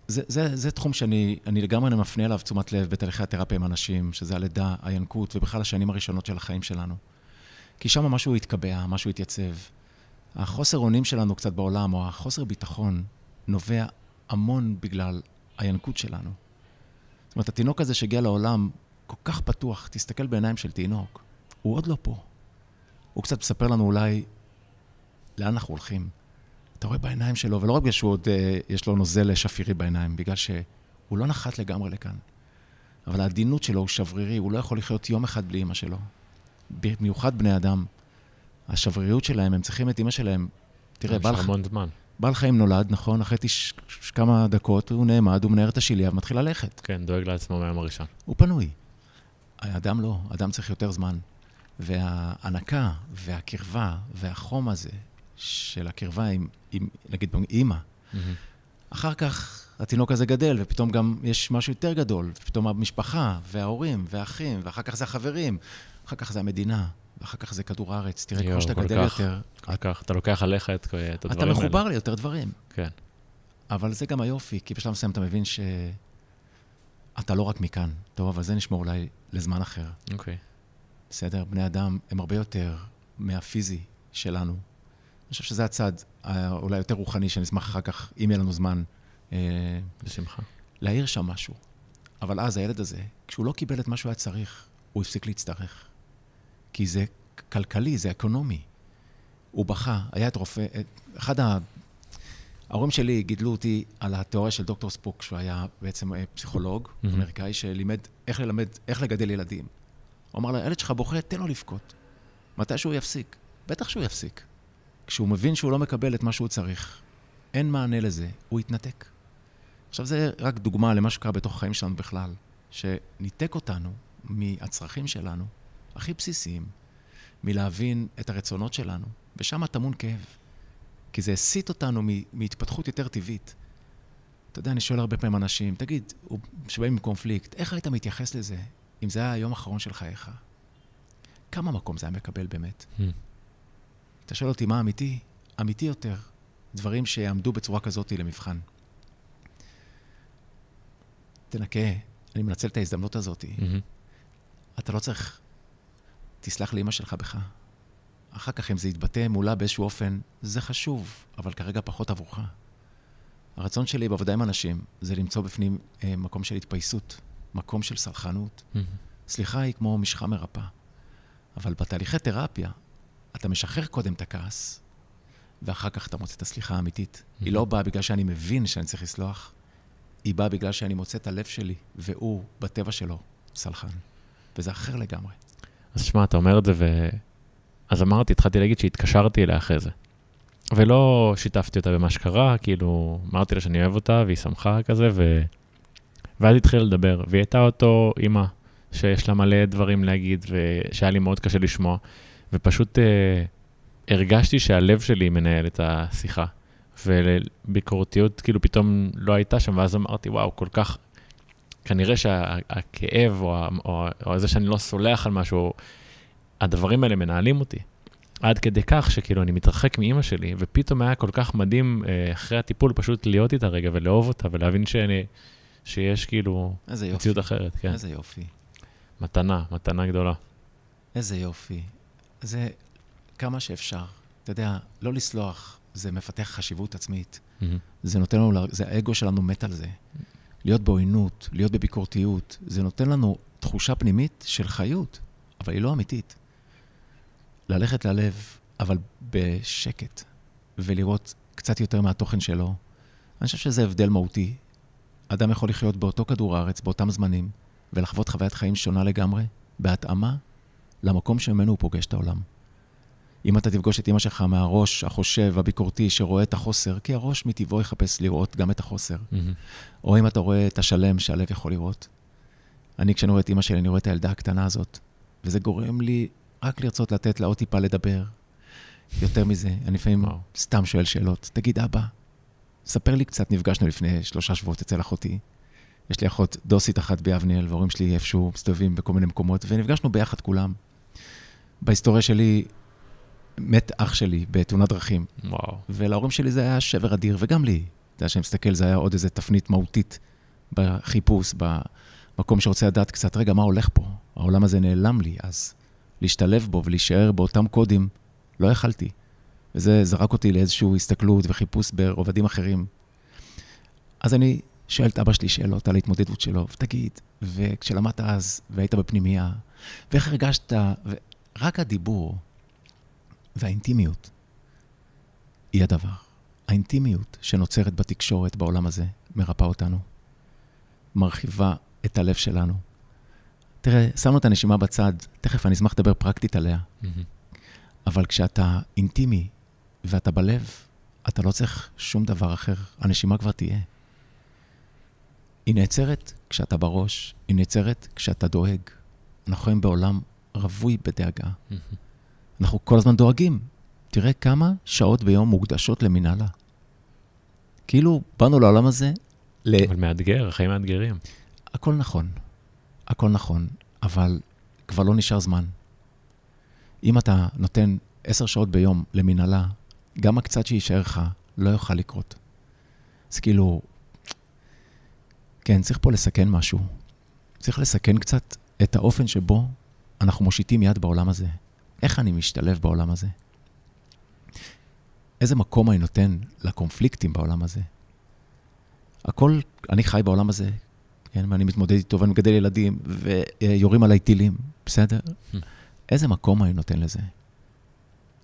זה, זה, זה תחום שאני לגמרי מפנה אליו תשומת לב בתהליכי התרפיה עם אנשים, שזה הלידה, הינקות, ובכלל השנים הראשונות של החיים שלנו. כי שם משהו התקבע, משהו התייצב. החוסר אונים שלנו קצת בעולם, או החוסר ביטחון, נובע המון בגלל הינקות שלנו. זאת אומרת, התינוק הזה שהגיע לעולם כל כך פתוח, תסתכל בעיניים של תינוק, הוא עוד לא פה. הוא קצת מספר לנו אולי לאן אנחנו הולכים. אתה רואה בעיניים שלו, ולא רק בגלל שהוא עוד, אה, יש לו נוזל שפירי בעיניים, בגלל שהוא לא נחת לגמרי לכאן. אבל העדינות שלו הוא שברירי, הוא לא יכול לחיות יום אחד בלי אמא שלו. במיוחד בני אדם. השבריריות שלהם, הם צריכים את אמא שלהם. תראה, בעל, המון זמן. בעל חיים נולד, נכון? אחרי תש... כמה דקות הוא נעמד, הוא מנער את השיליה ומתחיל ללכת. כן, דואג לעצמו מהיום הראשון. הוא פנוי. האדם לא, האדם צריך יותר זמן. וההנקה והקרבה והחום הזה של הקרבה עם, עם נגיד, אימא, mm-hmm. אחר כך התינוק הזה גדל, ופתאום גם יש משהו יותר גדול, ופתאום המשפחה, וההורים, והאחים, ואחר כך זה החברים, אחר כך זה המדינה, ואחר כך זה כדור הארץ. תראה, כמו שאתה גדל יותר... כל כך, אתה לוקח עליך את, את הדברים האלה. אתה מחובר ליותר דברים. כן. אבל זה גם היופי, כי בשלב מסוים אתה מבין שאתה לא רק מכאן. טוב, אבל זה נשמור אולי לזמן אחר. אוקיי. Okay. בסדר? בני אדם הם הרבה יותר מהפיזי שלנו. אני חושב שזה הצד אולי יותר רוחני, שאני אשמח אחר כך, אם יהיה לנו זמן. אה, בשמחה. להעיר שם משהו. אבל אז הילד הזה, כשהוא לא קיבל את מה שהוא היה צריך, הוא הפסיק להצטרך. כי זה כלכלי, זה אקונומי. הוא בכה, היה את רופא, אחד ה... ההורים שלי גידלו אותי על התיאוריה של דוקטור ספוק, שהוא היה בעצם אה, פסיכולוג mm-hmm. אמריקאי, שלימד איך ללמד, איך לגדל ילדים. הוא אמר לה, הילד שלך בוכה, תן לו לבכות. מתי שהוא יפסיק? בטח שהוא יפסיק. כשהוא מבין שהוא לא מקבל את מה שהוא צריך, אין מענה לזה, הוא יתנתק. עכשיו, זה רק דוגמה למה שקרה בתוך החיים שלנו בכלל, שניתק אותנו מהצרכים שלנו, הכי בסיסיים, מלהבין את הרצונות שלנו, ושם טמון כאב. כי זה הסיט אותנו מהתפתחות יותר טבעית. אתה יודע, אני שואל הרבה פעמים אנשים, תגיד, שבאים עם קונפליקט, איך היית מתייחס לזה אם זה היה היום האחרון של חייך? כמה מקום זה היה מקבל באמת? Hmm. אתה שואל אותי מה אמיתי? אמיתי יותר. דברים שיעמדו בצורה כזאת למבחן. תנקה, אני מנצל את ההזדמנות הזאת. Mm-hmm. אתה לא צריך, תסלח לאמא שלך בך. אחר כך, אם זה יתבטא מולה באיזשהו אופן, זה חשוב, אבל כרגע פחות עבורך. הרצון שלי בעבודה עם אנשים זה למצוא בפנים אה, מקום של התפייסות, מקום של סלחנות. Mm-hmm. סליחה היא כמו משחה מרפאה. אבל בתהליכי תרפיה, אתה משחרר קודם את הכעס, ואחר כך אתה מוצא את הסליחה האמיתית. Mm-hmm. היא לא באה בגלל שאני מבין שאני צריך לסלוח, היא באה בגלל שאני מוצא את הלב שלי, והוא, בטבע שלו, סלחן. וזה אחר לגמרי. אז שמע, אתה אומר את זה, ו... אז אמרתי, התחלתי להגיד שהתקשרתי אליה אחרי זה. ולא שיתפתי אותה במה שקרה, כאילו, אמרתי לה שאני אוהב אותה, והיא שמחה כזה, ו... ואז התחילה לדבר, והיא הייתה אותו אימא, שיש לה מלא דברים להגיד, ושהיה לי מאוד קשה לשמוע, ופשוט אה, הרגשתי שהלב שלי מנהל את השיחה, וביקורתיות כאילו פתאום לא הייתה שם, ואז אמרתי, וואו, כל כך, כנראה שהכאב, או, או, או זה שאני לא סולח על משהו, הדברים האלה מנהלים אותי. עד כדי כך שכאילו אני מתרחק מאימא שלי, ופתאום היה כל כך מדהים אה, אחרי הטיפול פשוט להיות איתה רגע ולאהוב אותה ולהבין שאני, שיש כאילו מציאות אחרת. כן. איזה יופי. מתנה, מתנה גדולה. איזה יופי. זה כמה שאפשר. אתה יודע, לא לסלוח, זה מפתח חשיבות עצמית. Mm-hmm. זה נותן לנו, זה האגו שלנו מת על זה. להיות בעוינות, להיות בביקורתיות, זה נותן לנו תחושה פנימית של חיות, אבל היא לא אמיתית. ללכת ללב, אבל בשקט, ולראות קצת יותר מהתוכן שלו, אני חושב שזה הבדל מהותי. אדם יכול לחיות באותו כדור הארץ, באותם זמנים, ולחוות חוויית חיים שונה לגמרי, בהתאמה למקום שממנו הוא פוגש את העולם. אם אתה תפגוש את אמא שלך מהראש החושב, הביקורתי, שרואה את החוסר, כי הראש מטבעו יחפש לראות גם את החוסר. Mm-hmm. או אם אתה רואה את השלם שהלב יכול לראות. אני, כשאני רואה את אמא שלי, אני רואה את הילדה הקטנה הזאת, וזה גורם לי רק לרצות לתת לה עוד טיפה לדבר. יותר מזה, אני לפעמים wow. סתם שואל שאלות. תגיד, אבא, ספר לי קצת, נפגשנו לפני שלושה שבועות אצל אחותי. יש לי אחות דוסית אחת ביבניאל, והורים שלי איפשהו מסתובבים בכל מיני מקומות, ונפגשנו ביחד כולם. בהיסטוריה שלי, מת אח שלי בתאונת דרכים. וואו. ולהורים שלי זה היה שבר אדיר, וגם לי. אתה יודע, כשאני מסתכל, זה היה עוד איזה תפנית מהותית בחיפוש, במקום שרוצה לדעת קצת, רגע, מה הולך פה? העולם הזה נעלם לי, אז להשתלב בו ולהישאר באותם קודים, לא יכלתי. וזה זרק אותי לאיזושהי הסתכלות וחיפוש ברובדים אחרים. אז אני שואל את אבא שלי שאלות על ההתמודדות שלו, ותגיד, וכשלמדת אז, והיית בפנימייה, ואיך הרגשת, ורק הדיבור והאינטימיות היא הדבר. האינטימיות שנוצרת בתקשורת בעולם הזה מרפאה אותנו, מרחיבה את הלב שלנו. תראה, שמנו את הנשימה בצד, תכף אני אשמח לדבר פרקטית עליה, mm-hmm. אבל כשאתה אינטימי ואתה בלב, אתה לא צריך שום דבר אחר, הנשימה כבר תהיה. היא נעצרת כשאתה בראש, היא נעצרת כשאתה דואג. אנחנו חיים בעולם רווי בדאגה. Mm-hmm. אנחנו כל הזמן דואגים. תראה כמה שעות ביום מוקדשות למנהלה. כאילו, באנו לעולם הזה ל... אבל מאתגר, החיים מאתגרים. הכל נכון, הכל נכון, אבל כבר לא נשאר זמן. אם אתה נותן עשר שעות ביום למנהלה, גם הקצת שיישאר לך לא יוכל לקרות. אז כאילו, כן, צריך פה לסכן משהו. צריך לסכן קצת את האופן שבו אנחנו מושיטים יד בעולם הזה. איך אני משתלב בעולם הזה? איזה מקום אני נותן לקונפליקטים בעולם הזה? הכל, אני חי בעולם הזה, כן, ואני מתמודד איתו, ואני מגדל ילדים, ויורים עליי טילים, בסדר? Hmm. איזה מקום אני נותן לזה?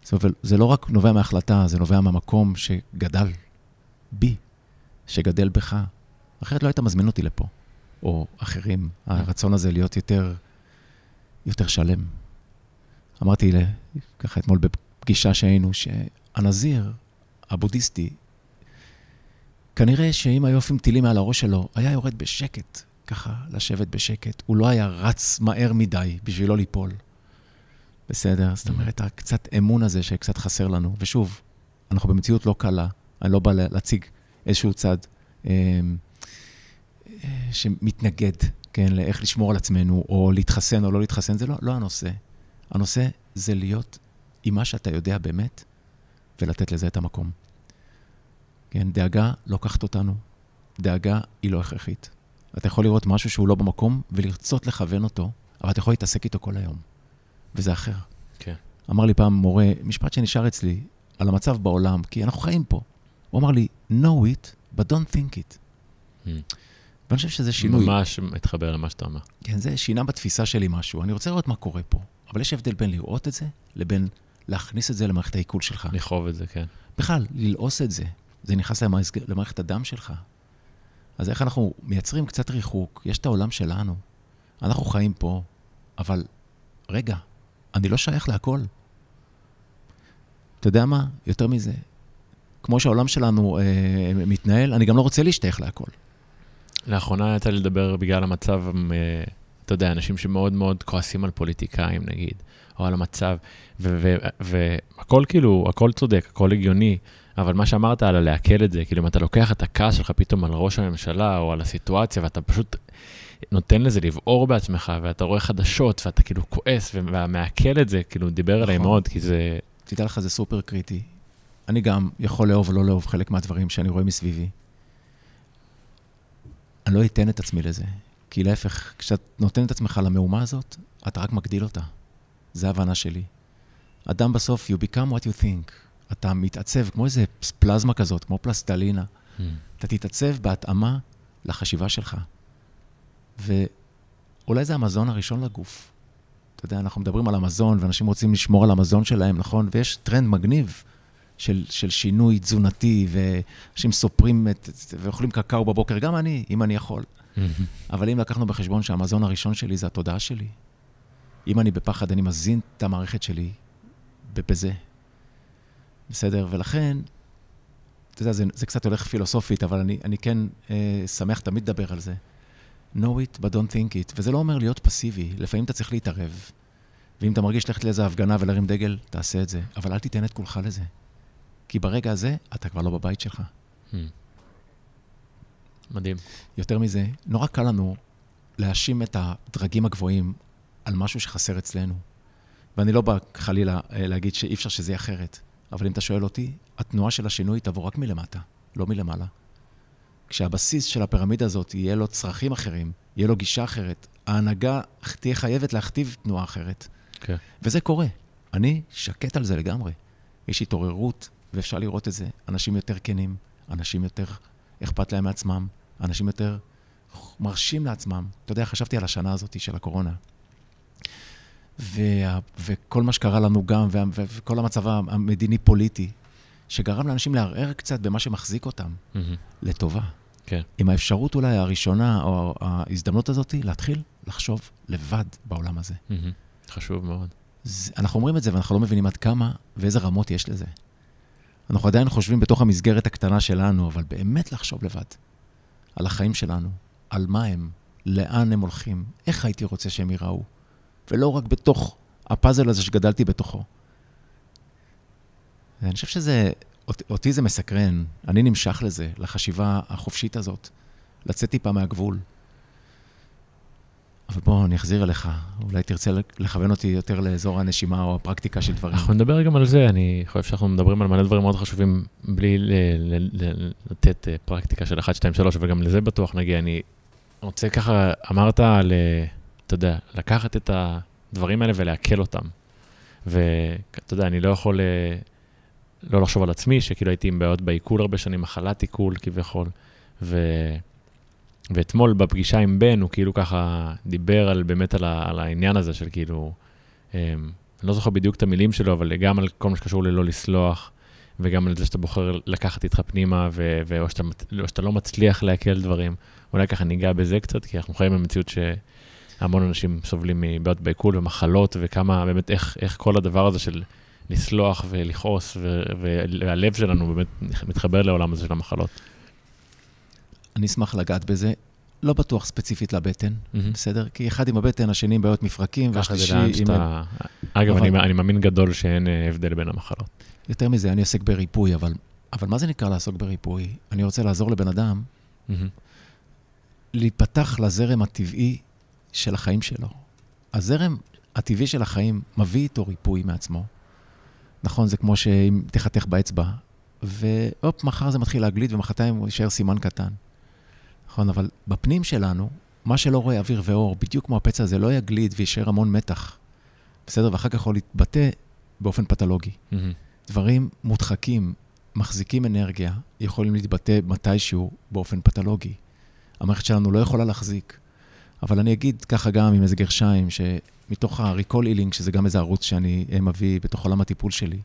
זאת אומרת, זה לא רק נובע מההחלטה, זה נובע מהמקום שגדל בי, שגדל בך. אחרת לא היית מזמין אותי לפה, או אחרים. הרצון הזה להיות יותר, יותר שלם. אמרתי ככה אתמול בפגישה שהיינו, שהנזיר הבודהיסטי, כנראה שאם היו עפים טילים מעל הראש שלו, היה יורד בשקט, ככה, לשבת בשקט. הוא לא היה רץ מהר מדי בשביל לא ליפול. בסדר? זאת אומרת, הקצת אמון הזה שקצת חסר לנו. ושוב, אנחנו במציאות לא קלה, אני לא בא להציג איזשהו צד אה, אה, שמתנגד, כן, לאיך לשמור על עצמנו, או להתחסן או לא להתחסן, זה לא, לא הנושא. הנושא זה להיות עם מה שאתה יודע באמת, ולתת לזה את המקום. כן, דאגה לוקחת אותנו, דאגה היא לא הכרחית. אתה יכול לראות משהו שהוא לא במקום ולרצות לכוון אותו, אבל אתה יכול להתעסק איתו כל היום. וזה אחר. כן. אמר לי פעם מורה, משפט שנשאר אצלי, על המצב בעולם, כי אנחנו חיים פה. הוא אמר לי, know it, but don't think it. Mm. ואני חושב שזה שינוי. ממש מתחבר למה שאתה אומר. כן, זה שינה בתפיסה שלי משהו. אני רוצה לראות מה קורה פה, אבל יש הבדל בין לראות את זה, לבין להכניס את זה למערכת העיכול שלך. לכאוב את זה, כן. בכלל, ללעוס את זה. זה נכנס למערכת הדם שלך. אז איך אנחנו מייצרים קצת ריחוק? יש את העולם שלנו. אנחנו חיים פה, אבל רגע, אני לא שייך להכל. אתה יודע מה? יותר מזה, כמו שהעולם שלנו אה, מתנהל, אני גם לא רוצה להשתייך להכל. לאחרונה יצא לי לדבר בגלל המצב, אה, אתה יודע, אנשים שמאוד מאוד כועסים על פוליטיקאים, נגיד, או על המצב, והכל כאילו, הכל צודק, הכל הגיוני, אבל מה שאמרת על לעכל את זה, כאילו אם אתה לוקח את הכעס שלך פתאום על ראש הממשלה, או על הסיטואציה, ואתה פשוט נותן לזה לבעור בעצמך, ואתה רואה חדשות, ואתה כאילו כועס, ומעכל את זה, כאילו, דיבר נכון. עליי מאוד, כי זה... תדע לך, זה סופר קריטי. אני גם יכול לאהוב או לא לאהוב חלק מהדברים שאני רואה מסביבי. אני לא אתן את עצמי לזה. כי להפך, כשאתה נותן את עצמך למהומה הזאת, אתה רק מגדיל אותה. זה ההבנה שלי. אדם בסוף, you become what you think. אתה מתעצב כמו איזה פלזמה כזאת, כמו פלסטלינה. Mm. אתה תתעצב בהתאמה לחשיבה שלך. ואולי זה המזון הראשון לגוף. אתה יודע, אנחנו מדברים על המזון, ואנשים רוצים לשמור על המזון שלהם, נכון? ויש טרנד מגניב של, של שינוי תזונתי, ואנשים סופרים את, ואוכלים קקאו בבוקר, גם אני, אם אני יכול. אבל אם לקחנו בחשבון שהמזון הראשון שלי זה התודעה שלי, אם אני בפחד, אני מזין את המערכת שלי בזה. בסדר? ולכן, אתה יודע, זה, זה קצת הולך פילוסופית, אבל אני, אני כן אה, שמח תמיד לדבר על זה. know it, but don't think it. וזה לא אומר להיות פסיבי, לפעמים אתה צריך להתערב. ואם אתה מרגיש ללכת לאיזה הפגנה ולהרים דגל, תעשה את זה. אבל אל תיתן את כולך לזה. כי ברגע הזה, אתה כבר לא בבית שלך. Hmm. מדהים. יותר מזה, נורא קל לנו להאשים את הדרגים הגבוהים על משהו שחסר אצלנו. ואני לא בא חלילה אה, להגיד שאי אפשר שזה יהיה אחרת, אבל אם אתה שואל אותי, התנועה של השינוי תבוא רק מלמטה, לא מלמעלה. כשהבסיס של הפירמידה הזאת יהיה לו צרכים אחרים, יהיה לו גישה אחרת, ההנהגה תהיה חייבת להכתיב תנועה אחרת. כן. וזה קורה. אני שקט על זה לגמרי. יש התעוררות, ואפשר לראות את זה. אנשים יותר כנים, אנשים יותר אכפת להם מעצמם, אנשים יותר מרשים לעצמם. אתה יודע, חשבתי על השנה הזאת של הקורונה. וה, וכל מה שקרה לנו גם, וה, וכל המצב המדיני-פוליטי, שגרם לאנשים לערער קצת במה שמחזיק אותם, mm-hmm. לטובה. כן. עם האפשרות אולי הראשונה, או ההזדמנות הזאת, להתחיל לחשוב לבד בעולם הזה. Mm-hmm. חשוב מאוד. זה, אנחנו אומרים את זה ואנחנו לא מבינים עד כמה ואיזה רמות יש לזה. אנחנו עדיין חושבים בתוך המסגרת הקטנה שלנו, אבל באמת לחשוב לבד על החיים שלנו, על מה הם, לאן הם הולכים, איך הייתי רוצה שהם ייראו, ולא רק בתוך הפאזל הזה שגדלתי בתוכו. ואני חושב שזה, אותי זה מסקרן, אני נמשך לזה, לחשיבה החופשית הזאת, לצאת טיפה מהגבול. אבל בוא, אני אחזיר אליך. אולי תרצה לכוון אותי יותר לאזור הנשימה או הפרקטיקה של דברים. אנחנו נדבר גם על זה, אני חושב שאנחנו מדברים על מלא דברים מאוד חשובים, בלי לתת אה, פרקטיקה של 1, 2, 3, אבל גם לזה בטוח נגיע. אני רוצה ככה, אמרת על, אתה יודע, לקחת את הדברים האלה ולעכל אותם. ואתה יודע, אני לא יכול אה, לא לחשוב על עצמי, שכאילו הייתי עם בעיות בעיכול הרבה שנים, מחלת עיכול כביכול. ו... ואתמול בפגישה עם בן, הוא כאילו ככה דיבר על, באמת על, ה, על העניין הזה של כאילו, אמ, אני לא זוכר בדיוק את המילים שלו, אבל גם על כל מה שקשור ללא לסלוח, וגם על זה שאתה בוחר לקחת איתך פנימה, ו, ו, או, שאתה, או שאתה לא מצליח לעכל דברים. אולי ככה ניגע בזה קצת, כי אנחנו חיים במציאות שהמון אנשים סובלים מבעיות בעיכול ומחלות, וכמה, באמת, איך, איך כל הדבר הזה של לסלוח ולכעוס, והלב שלנו באמת מתחבר לעולם הזה של המחלות. אני אשמח לגעת בזה. לא בטוח ספציפית לבטן, mm-hmm. בסדר? כי אחד עם הבטן, השני עם בעיות מפרקים, והשלישי עם... שאתה... אגב, אבל... אני, אני מאמין גדול שאין אה, הבדל בין המחלות. יותר מזה, אני עוסק בריפוי, אבל, אבל מה זה נקרא לעסוק בריפוי? אני רוצה לעזור לבן אדם mm-hmm. להיפתח לזרם הטבעי של החיים שלו. הזרם הטבעי של החיים מביא איתו ריפוי מעצמו. נכון, זה כמו שאם תחתך באצבע, והופ, מחר זה מתחיל להגליד, ומחרתיים הוא יישאר סימן קטן. נכון, אבל בפנים שלנו, מה שלא רואה אוויר ואור, בדיוק כמו הפצע הזה, לא יגליד ויישאר המון מתח. בסדר? ואחר כך יכול להתבטא באופן פתולוגי. Mm-hmm. דברים מודחקים, מחזיקים אנרגיה, יכולים להתבטא מתישהו באופן פתולוגי. המערכת שלנו לא יכולה להחזיק. אבל אני אגיד ככה גם עם איזה גרשיים, שמתוך ה-recall healing, שזה גם איזה ערוץ שאני מביא בתוך עולם הטיפול שלי,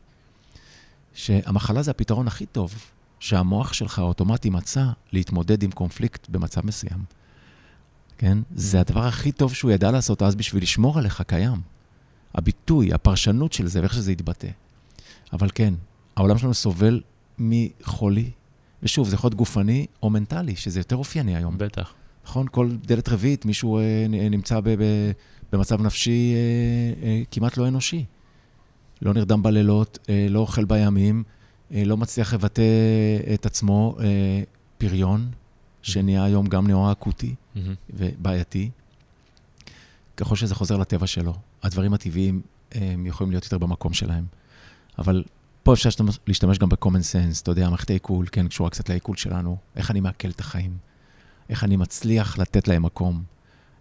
שהמחלה זה הפתרון הכי טוב שהמוח שלך האוטומטי מצא להתמודד עם קונפליקט במצב מסוים. כן? זה הדבר הכי טוב שהוא ידע לעשות אז בשביל לשמור עליך קיים. הביטוי, הפרשנות של זה ואיך שזה יתבטא. אבל כן, העולם שלנו סובל מחולי, ושוב, זה יכול להיות גופני או מנטלי, שזה יותר אופייני היום. בטח. נכון? כל דלת רביעית מישהו אה, נמצא ב, ב, במצב נפשי אה, אה, כמעט לא אנושי. לא נרדם בלילות, אה, לא אוכל בימים, אה, לא מצליח לבטא את עצמו, אה, פריון, שנהיה היום גם נאור אקוטי ובעייתי. ככל שזה חוזר לטבע שלו, הדברים הטבעיים הם יכולים להיות יותר במקום שלהם. אבל פה אפשר להשתמש גם ב-common sense, אתה יודע, מערכת העיכול, כן, קשורה קצת לעיכול שלנו, איך אני מעכל את החיים, איך אני מצליח לתת להם מקום,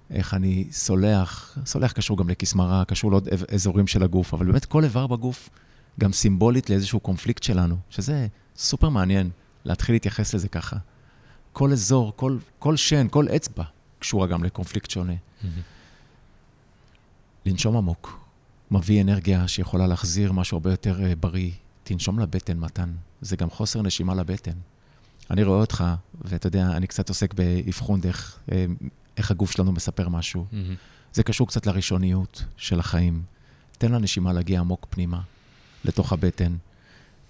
איך אני סולח, סולח קשור גם לכסמרה, קשור לעוד אזורים של הגוף, אבל באמת כל איבר בגוף גם סימבולית לאיזשהו קונפליקט שלנו, שזה סופר מעניין להתחיל להתייחס לזה ככה. כל אזור, כל, כל שן, כל אצבע קשורה גם לקונפליקט שונה. Mm-hmm. לנשום עמוק, מביא אנרגיה שיכולה להחזיר משהו הרבה יותר uh, בריא. תנשום לבטן, מתן. זה גם חוסר נשימה לבטן. אני רואה אותך, ואתה יודע, אני קצת עוסק באבחון דרך uh, איך הגוף שלנו מספר משהו. Mm-hmm. זה קשור קצת לראשוניות של החיים. תן לנשימה להגיע עמוק פנימה. לתוך הבטן.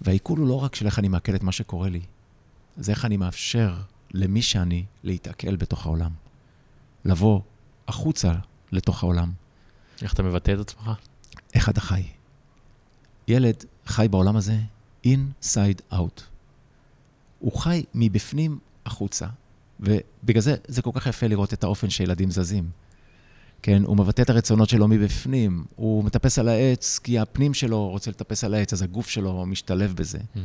והעיכול הוא לא רק של איך אני מעכל את מה שקורה לי, זה איך אני מאפשר למי שאני להתעכל בתוך העולם. לבוא החוצה לתוך העולם. איך אתה מבטא את עצמך? איך אתה חי. ילד חי בעולם הזה inside out. הוא חי מבפנים החוצה, ובגלל זה זה כל כך יפה לראות את האופן שילדים זזים. כן? הוא מבטא את הרצונות שלו מבפנים, הוא מטפס על העץ כי הפנים שלו רוצה לטפס על העץ, אז הגוף שלו משתלב בזה, mm-hmm.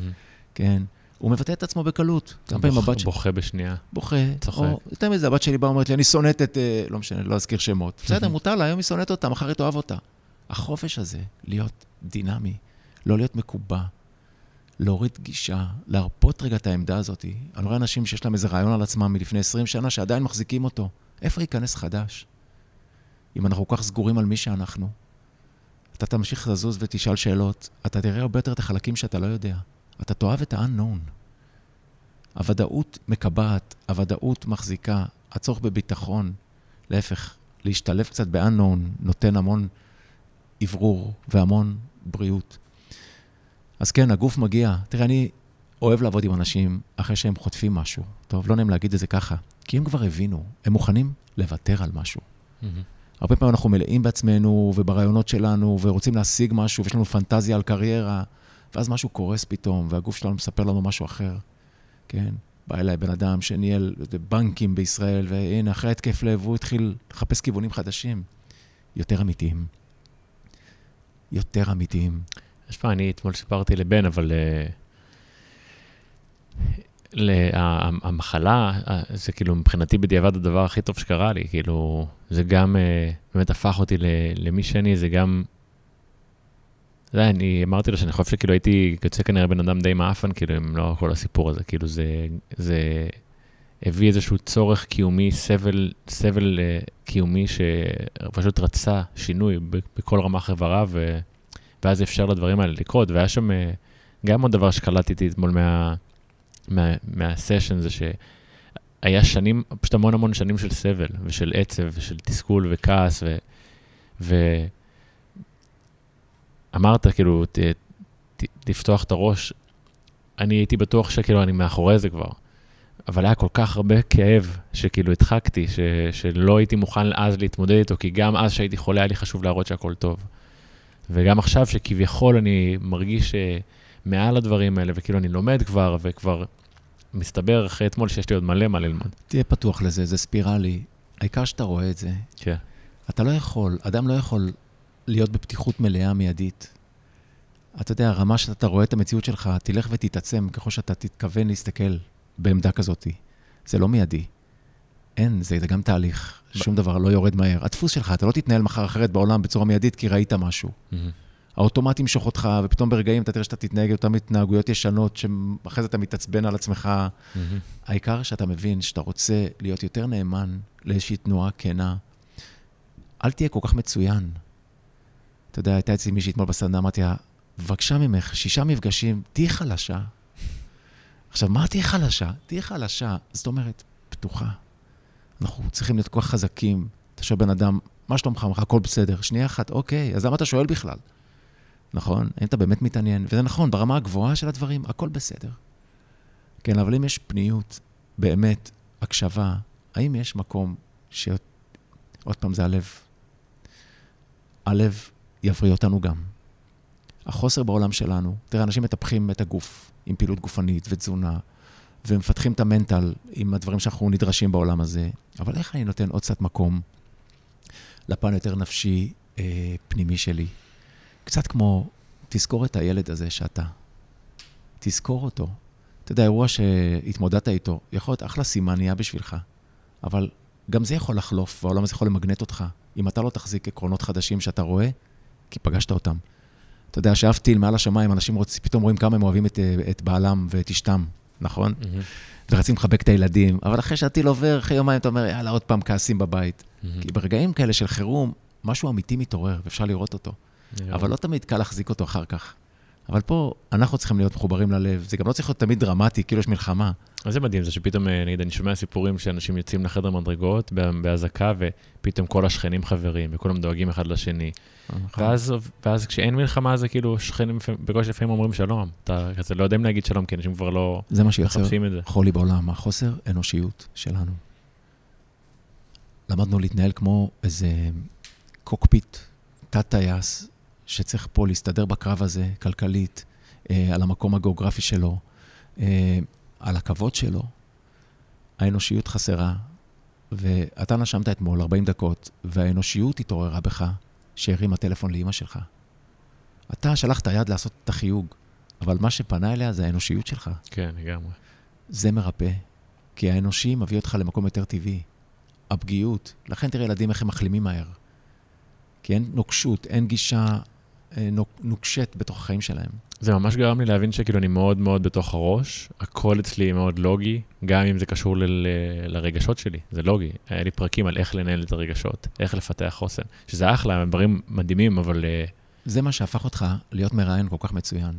כן? הוא מבטא את עצמו בקלות. כמה פעמים הבת שלי... בוכה בשנייה. בוכה. צוחק. או יותר מזה, הבת שלי באה ואומרת לי, אני שונאת את... אה, לא משנה, לא אזכיר שמות. בסדר, מותר לה, היום היא שונאת אותה, מחר היא תאהב אותה. החופש הזה, להיות דינמי, לא להיות מקובע, להוריד גישה, להרפות רגע את העמדה הזאת. אני רואה אנשים שיש להם איזה רעיון על עצמם מלפני 20 שנה, שעדיין מחזיקים אותו. איפה ייכנס חדש? אם אנחנו כל כך סגורים על מי שאנחנו, אתה תמשיך לזוז ותשאל שאלות, אתה תראה הרבה יותר את החלקים שאתה לא יודע. אתה תאהב את ה-unknown. הוודאות מקבעת, הוודאות מחזיקה, הצורך בביטחון, להפך, להשתלב קצת ב-unknown נותן המון אוורור והמון בריאות. אז כן, הגוף מגיע. תראה, אני אוהב לעבוד עם אנשים אחרי שהם חוטפים משהו. טוב, לא נעים להגיד את זה ככה, כי הם כבר הבינו, הם מוכנים לוותר על משהו. Mm-hmm. הרבה פעמים אנחנו מלאים בעצמנו וברעיונות שלנו, ורוצים להשיג משהו, ויש לנו פנטזיה על קריירה, ואז משהו קורס פתאום, והגוף שלנו מספר לנו משהו אחר, כן? בא אליי בן אדם שניהל בנקים בישראל, והנה, אחרי התקף לב, הוא התחיל לחפש כיוונים חדשים. יותר אמיתיים. יותר אמיתיים. תשמע, אני אתמול סיפרתי לבן, אבל... Uh, המחלה, זה כאילו מבחינתי בדיעבד הדבר הכי טוב שקרה לי, כאילו, זה גם uh, באמת הפך אותי למי שאני, זה גם אתה יודע, אני אמרתי לו שאני חושב שכאילו הייתי יוצא כנראה בן אדם די מאפן, כאילו, אם לא כל הסיפור הזה, כאילו זה, זה הביא איזשהו צורך קיומי, סבל, סבל uh, קיומי שפשוט רצה שינוי בכל רמ"ח איבריו. ואז אפשר לדברים האלה לקרות. והיה שם uh, גם עוד דבר שקלטתי אתמול מה, מה, מהסשן, זה שהיה שנים, פשוט המון המון שנים של סבל, ושל עצב, ושל תסכול וכעס, ו... ו... אמרת, כאילו, ת, ת, תפתוח את הראש, אני הייתי בטוח שכאילו אני מאחורי זה כבר. אבל היה כל כך הרבה כאב שכאילו הדחקתי, ש, שלא הייתי מוכן אז להתמודד איתו, כי גם אז שהייתי חולה היה לי חשוב להראות שהכל טוב. וגם עכשיו שכביכול אני מרגיש אה, מעל הדברים האלה, וכאילו אני לומד כבר, וכבר מסתבר אחרי אתמול שיש לי עוד מלא מה ללמוד. תהיה פתוח לזה, זה ספירלי. העיקר שאתה רואה את זה. כן. אתה לא יכול, אדם לא יכול להיות בפתיחות מלאה מיידית. אתה יודע, הרמה שאתה רואה את המציאות שלך, תלך ותתעצם ככל שאתה תתכוון להסתכל בעמדה כזאת. זה לא מיידי. אין, זה, זה גם תהליך. שום דבר לא יורד מהר. הדפוס שלך, אתה לא תתנהל מחר אחרת בעולם בצורה מיידית כי ראית משהו. Mm-hmm. האוטומט ימשוך אותך, ופתאום ברגעים אתה תראה שאתה תתנהג אותן התנהגויות ישנות, שאחרי זה אתה מתעצבן על עצמך. Mm-hmm. העיקר שאתה מבין שאתה רוצה להיות יותר נאמן לאיזושהי תנועה כנה. אל תהיה כל כך מצוין. אתה יודע, הייתה אצלי מישהי אתמול בסדנה, אמרתי לה, בבקשה ממך, שישה מפגשים, תהיי חלשה. עכשיו, מה תהיי חלשה? תהיי חלשה, זאת אומרת, פתוחה. אנחנו צריכים להיות כל כך חזקים. אתה שואל בן אדם, מה שלומך? אמר הכל בסדר. שנייה אחת, אוקיי, אז למה אתה שואל בכלל? נכון? אם אתה באמת מתעניין, וזה נכון, ברמה הגבוהה של הדברים, הכל בסדר. כן, אבל אם יש פניות, באמת, הקשבה, האם יש מקום ש... עוד פעם, זה הלב. הלב יבריא אותנו גם. החוסר בעולם שלנו, תראה, אנשים מטפחים את הגוף עם פעילות גופנית ותזונה, ומפתחים את המנטל עם הדברים שאנחנו נדרשים בעולם הזה, אבל איך אני נותן עוד קצת מקום לפן יותר נפשי, אה, פנימי שלי? קצת כמו, תזכור את הילד הזה שאתה. תזכור אותו. אתה יודע, אירוע שהתמודדת איתו, יכול להיות אחלה סימניה בשבילך, אבל גם זה יכול לחלוף, והעולם הזה יכול למגנט אותך. אם אתה לא תחזיק עקרונות חדשים שאתה רואה, כי פגשת אותם. אתה יודע, שאף טיל מעל השמיים, אנשים רוצ, פתאום רואים כמה הם אוהבים את, את בעלם ואת אשתם, נכון? Mm-hmm. ורצים לחבק את הילדים, אבל אחרי שהטיל עובר, אחרי יומיים אתה אומר, יאללה, עוד פעם כעסים בבית. Mm-hmm. כי ברגעים כאלה של חירום, משהו אמיתי מתעורר, ואפשר לראות אותו. אבל לא תמיד קל להחזיק אותו אחר כך. אבל פה אנחנו צריכים להיות מחוברים ללב, זה גם לא צריך להיות תמיד דרמטי, כאילו יש מלחמה. אז זה מדהים, זה שפתאום, אה, נגיד, אני שומע סיפורים שאנשים יוצאים לחדר מדרגות באזעקה, ופתאום כל השכנים חברים, וכולם דואגים אחד לשני. נכון. ואז, ואז כשאין מלחמה, זה כאילו שכנים בקושי לפעמים אומרים שלום. אתה כזה לא יודעים להגיד שלום, כי אנשים כבר לא זה מה שיוצר חולי בעולם, החוסר אנושיות שלנו. למדנו להתנהל כמו איזה קוקפיט, תת-טייס, שצריך פה להסתדר בקרב הזה, כלכלית, אה, על המקום הגיאוגרפי שלו, אה, על הכבוד שלו. האנושיות חסרה, ואתה נשמת אתמול 40 דקות, והאנושיות התעוררה בך, שהרים הטלפון לאימא שלך. אתה שלחת יד לעשות את החיוג, אבל מה שפנה אליה זה האנושיות שלך. כן, לגמרי. זה מרפא, כי האנושי מביא אותך למקום יותר טבעי. הפגיעות, לכן תראה ילדים איך הם מחלימים מהר. כי אין נוקשות, אין גישה נוקשת בתוך החיים שלהם. זה ממש גרם לי להבין שכאילו אני מאוד מאוד בתוך הראש, הכל אצלי מאוד לוגי, גם אם זה קשור ל- ל- לרגשות שלי, זה לוגי. היה לי פרקים על איך לנהל את הרגשות, איך לפתח חוסן, שזה אחלה, דברים מדהימים, אבל... אה, זה מה שהפך אותך להיות מראיין כל כך מצוין.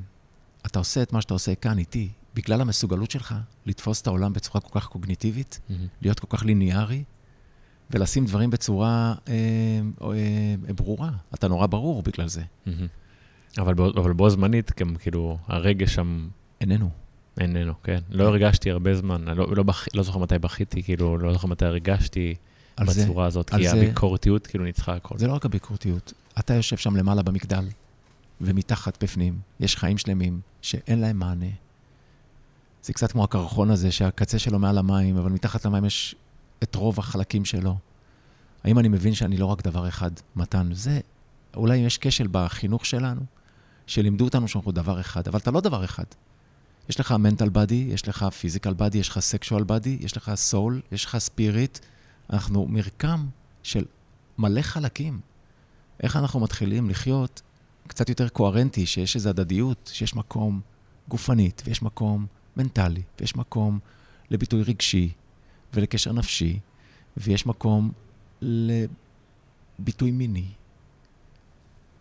אתה עושה את מה שאתה עושה כאן איתי, בגלל המסוגלות שלך לתפוס את העולם בצורה כל כך קוגניטיבית, mm-hmm. להיות כל כך ליניארי, ולשים דברים בצורה אה, אה, ברורה. אתה נורא ברור בגלל זה. Mm-hmm. אבל, בו, אבל בו זמנית, גם כאילו, הרגש שם... איננו. איננו, כן. לא הרגשתי הרבה זמן, לא, לא, בח... לא זוכר מתי בכיתי, כאילו, לא זוכר מתי הרגשתי בצורה זה, הזאת, כי זה, הביקורתיות כאילו ניצחה הכל. זה לא רק הביקורתיות. אתה יושב שם למעלה במגדל, ומתחת בפנים יש חיים שלמים שאין להם מענה. זה קצת כמו הקרחון הזה, שהקצה שלו מעל המים, אבל מתחת למים יש את רוב החלקים שלו. האם אני מבין שאני לא רק דבר אחד, מתן? זה, אולי יש כשל בחינוך שלנו, שלימדו אותנו שאנחנו דבר אחד, אבל אתה לא דבר אחד. יש לך מנטל בדי, יש לך פיזיקל בדי, יש לך סקשואל בדי, יש לך סול, יש לך ספיריט. אנחנו מרקם של מלא חלקים. איך אנחנו מתחילים לחיות קצת יותר קוהרנטי, שיש איזו הדדיות, שיש מקום גופנית, ויש מקום מנטלי, ויש מקום לביטוי רגשי ולקשר נפשי, ויש מקום לביטוי מיני,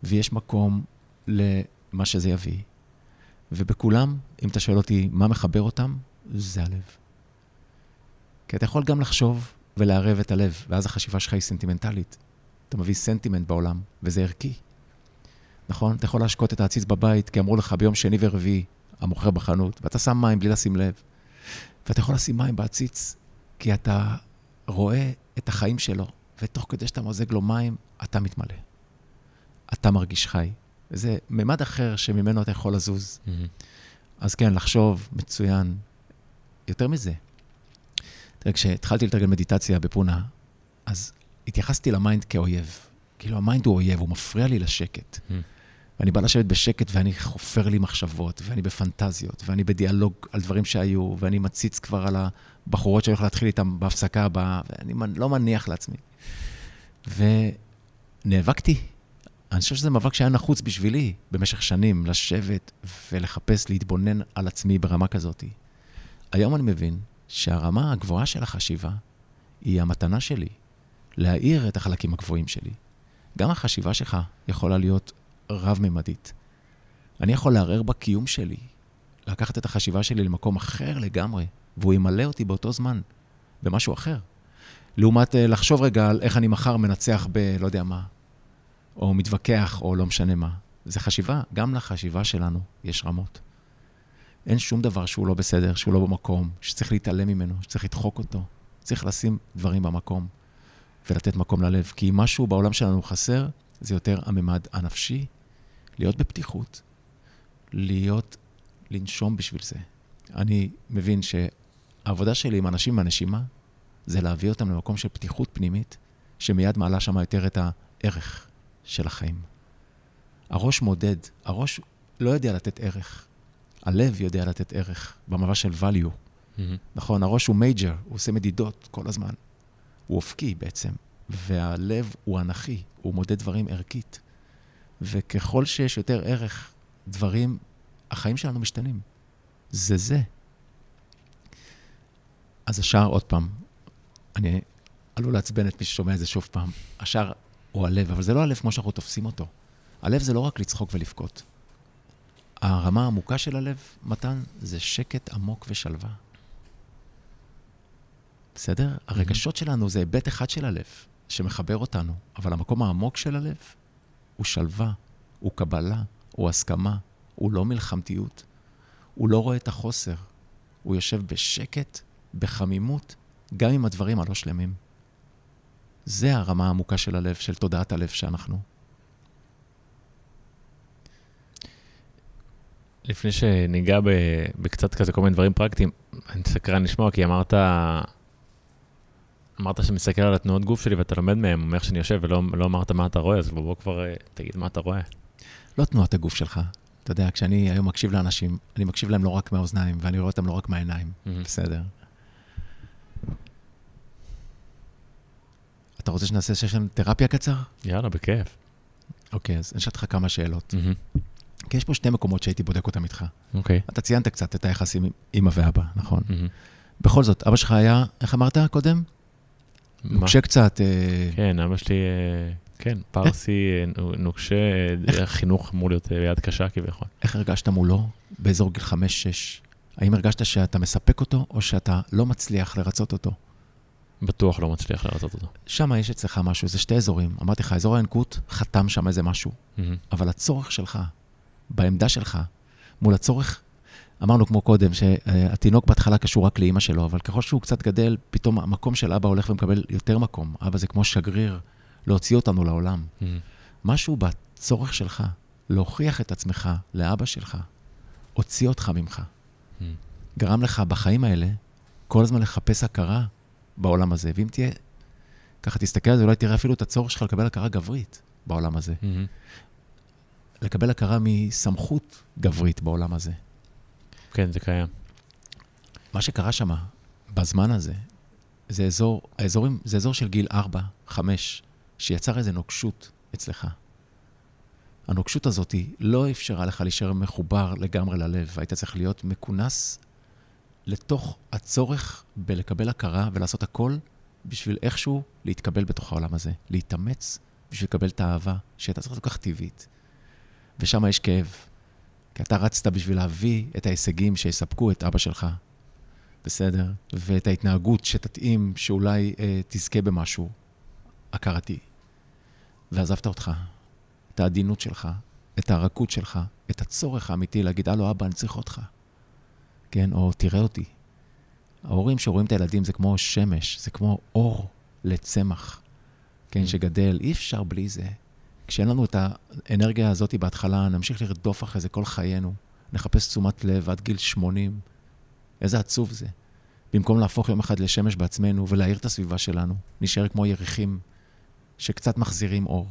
ויש מקום למה שזה יביא. ובכולם, אם אתה שואל אותי מה מחבר אותם, זה הלב. כי אתה יכול גם לחשוב ולערב את הלב, ואז החשיבה שלך היא סנטימנטלית. אתה מביא סנטימנט בעולם, וזה ערכי. נכון? אתה יכול להשקות את העציץ בבית, כי אמרו לך ביום שני ורביעי, המוכר בחנות, ואתה שם מים בלי לשים לב. ואתה יכול לשים מים בעציץ, כי אתה רואה את החיים שלו, ותוך כדי שאתה מוזג לו מים, אתה מתמלא. אתה מרגיש חי. וזה ממד אחר שממנו אתה יכול לזוז. Mm-hmm. אז כן, לחשוב, מצוין. יותר מזה, תראה, כשהתחלתי לתרגל מדיטציה בפונה, אז התייחסתי ל mind כאויב. כאילו, ה mind הוא אויב, הוא מפריע לי לשקט. Mm. ואני בא לשבת בשקט ואני חופר לי מחשבות, ואני בפנטזיות, ואני בדיאלוג על דברים שהיו, ואני מציץ כבר על הבחורות שאני הולך להתחיל איתן בהפסקה הבאה, ואני לא מניח לעצמי. ונאבקתי. אני חושב שזה מאבק שהיה נחוץ בשבילי במשך שנים, לשבת ולחפש, להתבונן על עצמי ברמה כזאת. היום אני מבין שהרמה הגבוהה של החשיבה היא המתנה שלי, להאיר את החלקים הגבוהים שלי. גם החשיבה שלך יכולה להיות רב-ממדית. אני יכול לערער בקיום שלי, לקחת את החשיבה שלי למקום אחר לגמרי, והוא ימלא אותי באותו זמן במשהו אחר. לעומת אה, לחשוב רגע על איך אני מחר מנצח ב... לא יודע מה, או מתווכח, או לא משנה מה. זה חשיבה, גם לחשיבה שלנו יש רמות. אין שום דבר שהוא לא בסדר, שהוא לא במקום, שצריך להתעלם ממנו, שצריך לדחוק אותו. צריך לשים דברים במקום ולתת מקום ללב. כי אם משהו בעולם שלנו חסר, זה יותר הממד הנפשי, להיות בפתיחות, להיות, לנשום בשביל זה. אני מבין שהעבודה שלי עם אנשים מהנשימה, זה להביא אותם למקום של פתיחות פנימית, שמיד מעלה שם יותר את הערך של החיים. הראש מודד, הראש לא יודע לתת ערך. הלב יודע לתת ערך, במבע של value. Mm-hmm. נכון, הראש הוא מייג'ר, הוא עושה מדידות כל הזמן. הוא אופקי בעצם, והלב הוא אנכי, הוא מודד דברים ערכית. וככל שיש יותר ערך, דברים, החיים שלנו משתנים. זה זה. אז השער, עוד פעם, אני עלול לעצבן את מי ששומע את זה שוב פעם, השער הוא הלב, אבל זה לא הלב כמו שאנחנו תופסים אותו. הלב זה לא רק לצחוק ולבכות. הרמה העמוקה של הלב, מתן, זה שקט עמוק ושלווה. בסדר? Mm-hmm. הרגשות שלנו זה היבט אחד של הלב, שמחבר אותנו, אבל המקום העמוק של הלב הוא שלווה, הוא קבלה, הוא הסכמה, הוא לא מלחמתיות. הוא לא רואה את החוסר, הוא יושב בשקט, בחמימות, גם עם הדברים הלא שלמים. זה הרמה העמוקה של הלב, של תודעת הלב שאנחנו. לפני שניגע בקצת כזה כל מיני דברים פרקטיים, אני סקרן לשמוע, כי אמרת, אמרת שאתה מסתכל על התנועות גוף שלי ואתה לומד מהם, מאיך שאני יושב, ולא לא אמרת מה אתה רואה, אז בוא כבר אה, תגיד מה אתה רואה. לא תנועת הגוף שלך. אתה יודע, כשאני היום מקשיב לאנשים, אני מקשיב להם לא רק מהאוזניים, ואני רואה אותם לא רק מהעיניים. Mm-hmm. בסדר. אתה רוצה שנעשה סשן תרפיה קצר? יאללה, בכיף. אוקיי, אז אני אשאל אותך כמה שאלות. Mm-hmm. כי יש פה שתי מקומות שהייתי בודק אותם איתך. אוקיי. Okay. אתה ציינת קצת את היחסים עם אמא ואבא, נכון? Mm-hmm. בכל זאת, אבא שלך היה, איך אמרת קודם? נוקשה קצת. אה, כן, אבא שלי, אה, כן, פרסי, אה, נוקשה, חינוך אמור להיות ביד קשה כביכול. איך הרגשת מולו באזור גיל 5-6? האם הרגשת שאתה מספק אותו, או שאתה לא מצליח לרצות אותו? בטוח לא מצליח לרצות אותו. שם יש אצלך משהו, זה שתי אזורים. אמרתי לך, אזור הינקות חתם שם איזה משהו. Mm-hmm. אבל הצורך שלך, בעמדה שלך, מול הצורך, אמרנו כמו קודם, שהתינוק בהתחלה קשור רק לאימא שלו, אבל ככל שהוא קצת גדל, פתאום המקום של אבא הולך ומקבל יותר מקום. אבא זה כמו שגריר, להוציא אותנו לעולם. Mm-hmm. משהו בצורך שלך להוכיח את עצמך לאבא שלך, הוציא אותך ממך. Mm-hmm. גרם לך בחיים האלה כל הזמן לחפש הכרה בעולם הזה. ואם תהיה, ככה תסתכל על זה, אולי תראה אפילו את הצורך שלך לקבל הכרה גברית בעולם הזה. Mm-hmm. לקבל הכרה מסמכות גברית בעולם הזה. כן, זה קיים. מה שקרה שם, בזמן הזה, זה אזור, האזורים, זה אזור של גיל 4, 5, שיצר איזו נוקשות אצלך. הנוקשות הזאת לא אפשרה לך להישאר מחובר לגמרי ללב, היית צריך להיות מכונס לתוך הצורך בלקבל הכרה ולעשות הכל בשביל איכשהו להתקבל בתוך העולם הזה, להתאמץ בשביל לקבל את האהבה שהייתה צריכה כל כך טבעית. ושם יש כאב, כי אתה רצת בשביל להביא את ההישגים שיספקו את אבא שלך, בסדר? ואת ההתנהגות שתתאים, שאולי אה, תזכה במשהו הכרתי. ועזבת אותך, את העדינות שלך, את הרכות שלך, את הצורך האמיתי להגיד, הלו, אבא, אני צריך אותך. כן? או תראה אותי. ההורים שרואים את הילדים זה כמו שמש, זה כמו אור לצמח, כן, mm. שגדל. אי אפשר בלי זה. כשאין לנו את האנרגיה הזאת בהתחלה, נמשיך לרדוף אחרי זה כל חיינו, נחפש תשומת לב עד גיל 80. איזה עצוב זה. במקום להפוך יום אחד לשמש בעצמנו ולהאיר את הסביבה שלנו, נשאר כמו ירחים שקצת מחזירים אור.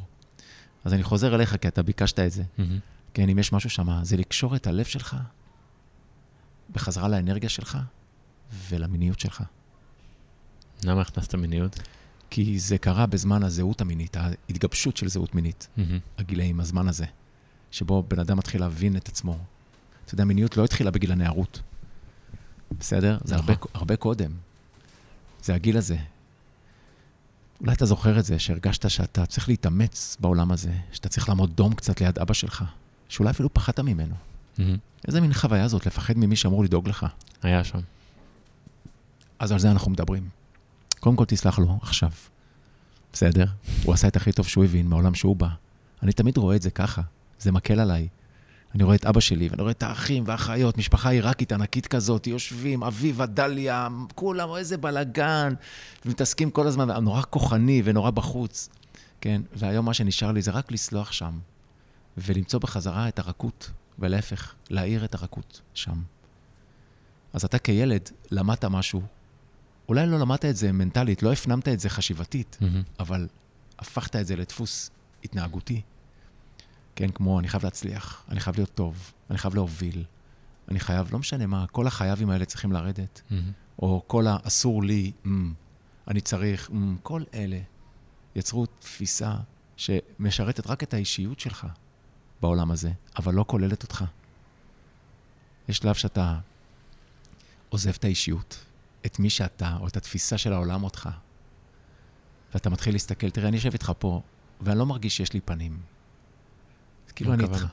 אז אני חוזר אליך, כי אתה ביקשת את זה. Mm-hmm. כן, אם יש משהו שם, זה לקשור את הלב שלך בחזרה לאנרגיה שלך ולמיניות שלך. למה הכנסת מיניות? כי זה קרה בזמן הזהות המינית, ההתגבשות של זהות מינית, mm-hmm. הגילאים, הזמן הזה, שבו בן אדם מתחיל להבין את עצמו. אתה יודע, מיניות לא התחילה בגיל הנערות. בסדר? זה הרבה, נכון. הרבה קודם. זה הגיל הזה. אולי אתה זוכר את זה, שהרגשת שאתה צריך להתאמץ בעולם הזה, שאתה צריך לעמוד דום קצת ליד אבא שלך, שאולי אפילו פחדת ממנו. Mm-hmm. איזה מין חוויה זאת, לפחד ממי שאמור לדאוג לך. היה שם. אז על זה אנחנו מדברים. קודם כל תסלח לו עכשיו. בסדר? הוא עשה את הכי טוב שהוא הבין מהעולם שהוא בא. אני תמיד רואה את זה ככה, זה מקל עליי. אני רואה את אבא שלי, ואני רואה את האחים והאחיות, משפחה עיראקית ענקית כזאת, יושבים, אביבה, דליה, כולם, איזה בלאגן, ומתעסקים כל הזמן, נורא כוחני ונורא בחוץ, כן? והיום מה שנשאר לי זה רק לסלוח שם, ולמצוא בחזרה את הרכות, ולהפך, להאיר את הרכות שם. אז אתה כילד למדת משהו, אולי לא למדת את זה מנטלית, לא הפנמת את זה חשיבתית, mm-hmm. אבל הפכת את זה לדפוס התנהגותי. כן, כמו אני חייב להצליח, אני חייב להיות טוב, אני חייב להוביל, אני חייב, לא משנה מה, כל החייבים האלה צריכים לרדת, mm-hmm. או כל האסור לי, mm, אני צריך, mm, כל אלה יצרו תפיסה שמשרתת רק את האישיות שלך בעולם הזה, אבל לא כוללת אותך. יש שלב שאתה עוזב את האישיות, את מי שאתה, או את התפיסה של העולם אותך, ואתה מתחיל להסתכל, תראה, אני יושב איתך פה, ואני לא מרגיש שיש לי פנים. כאילו, אני איתך.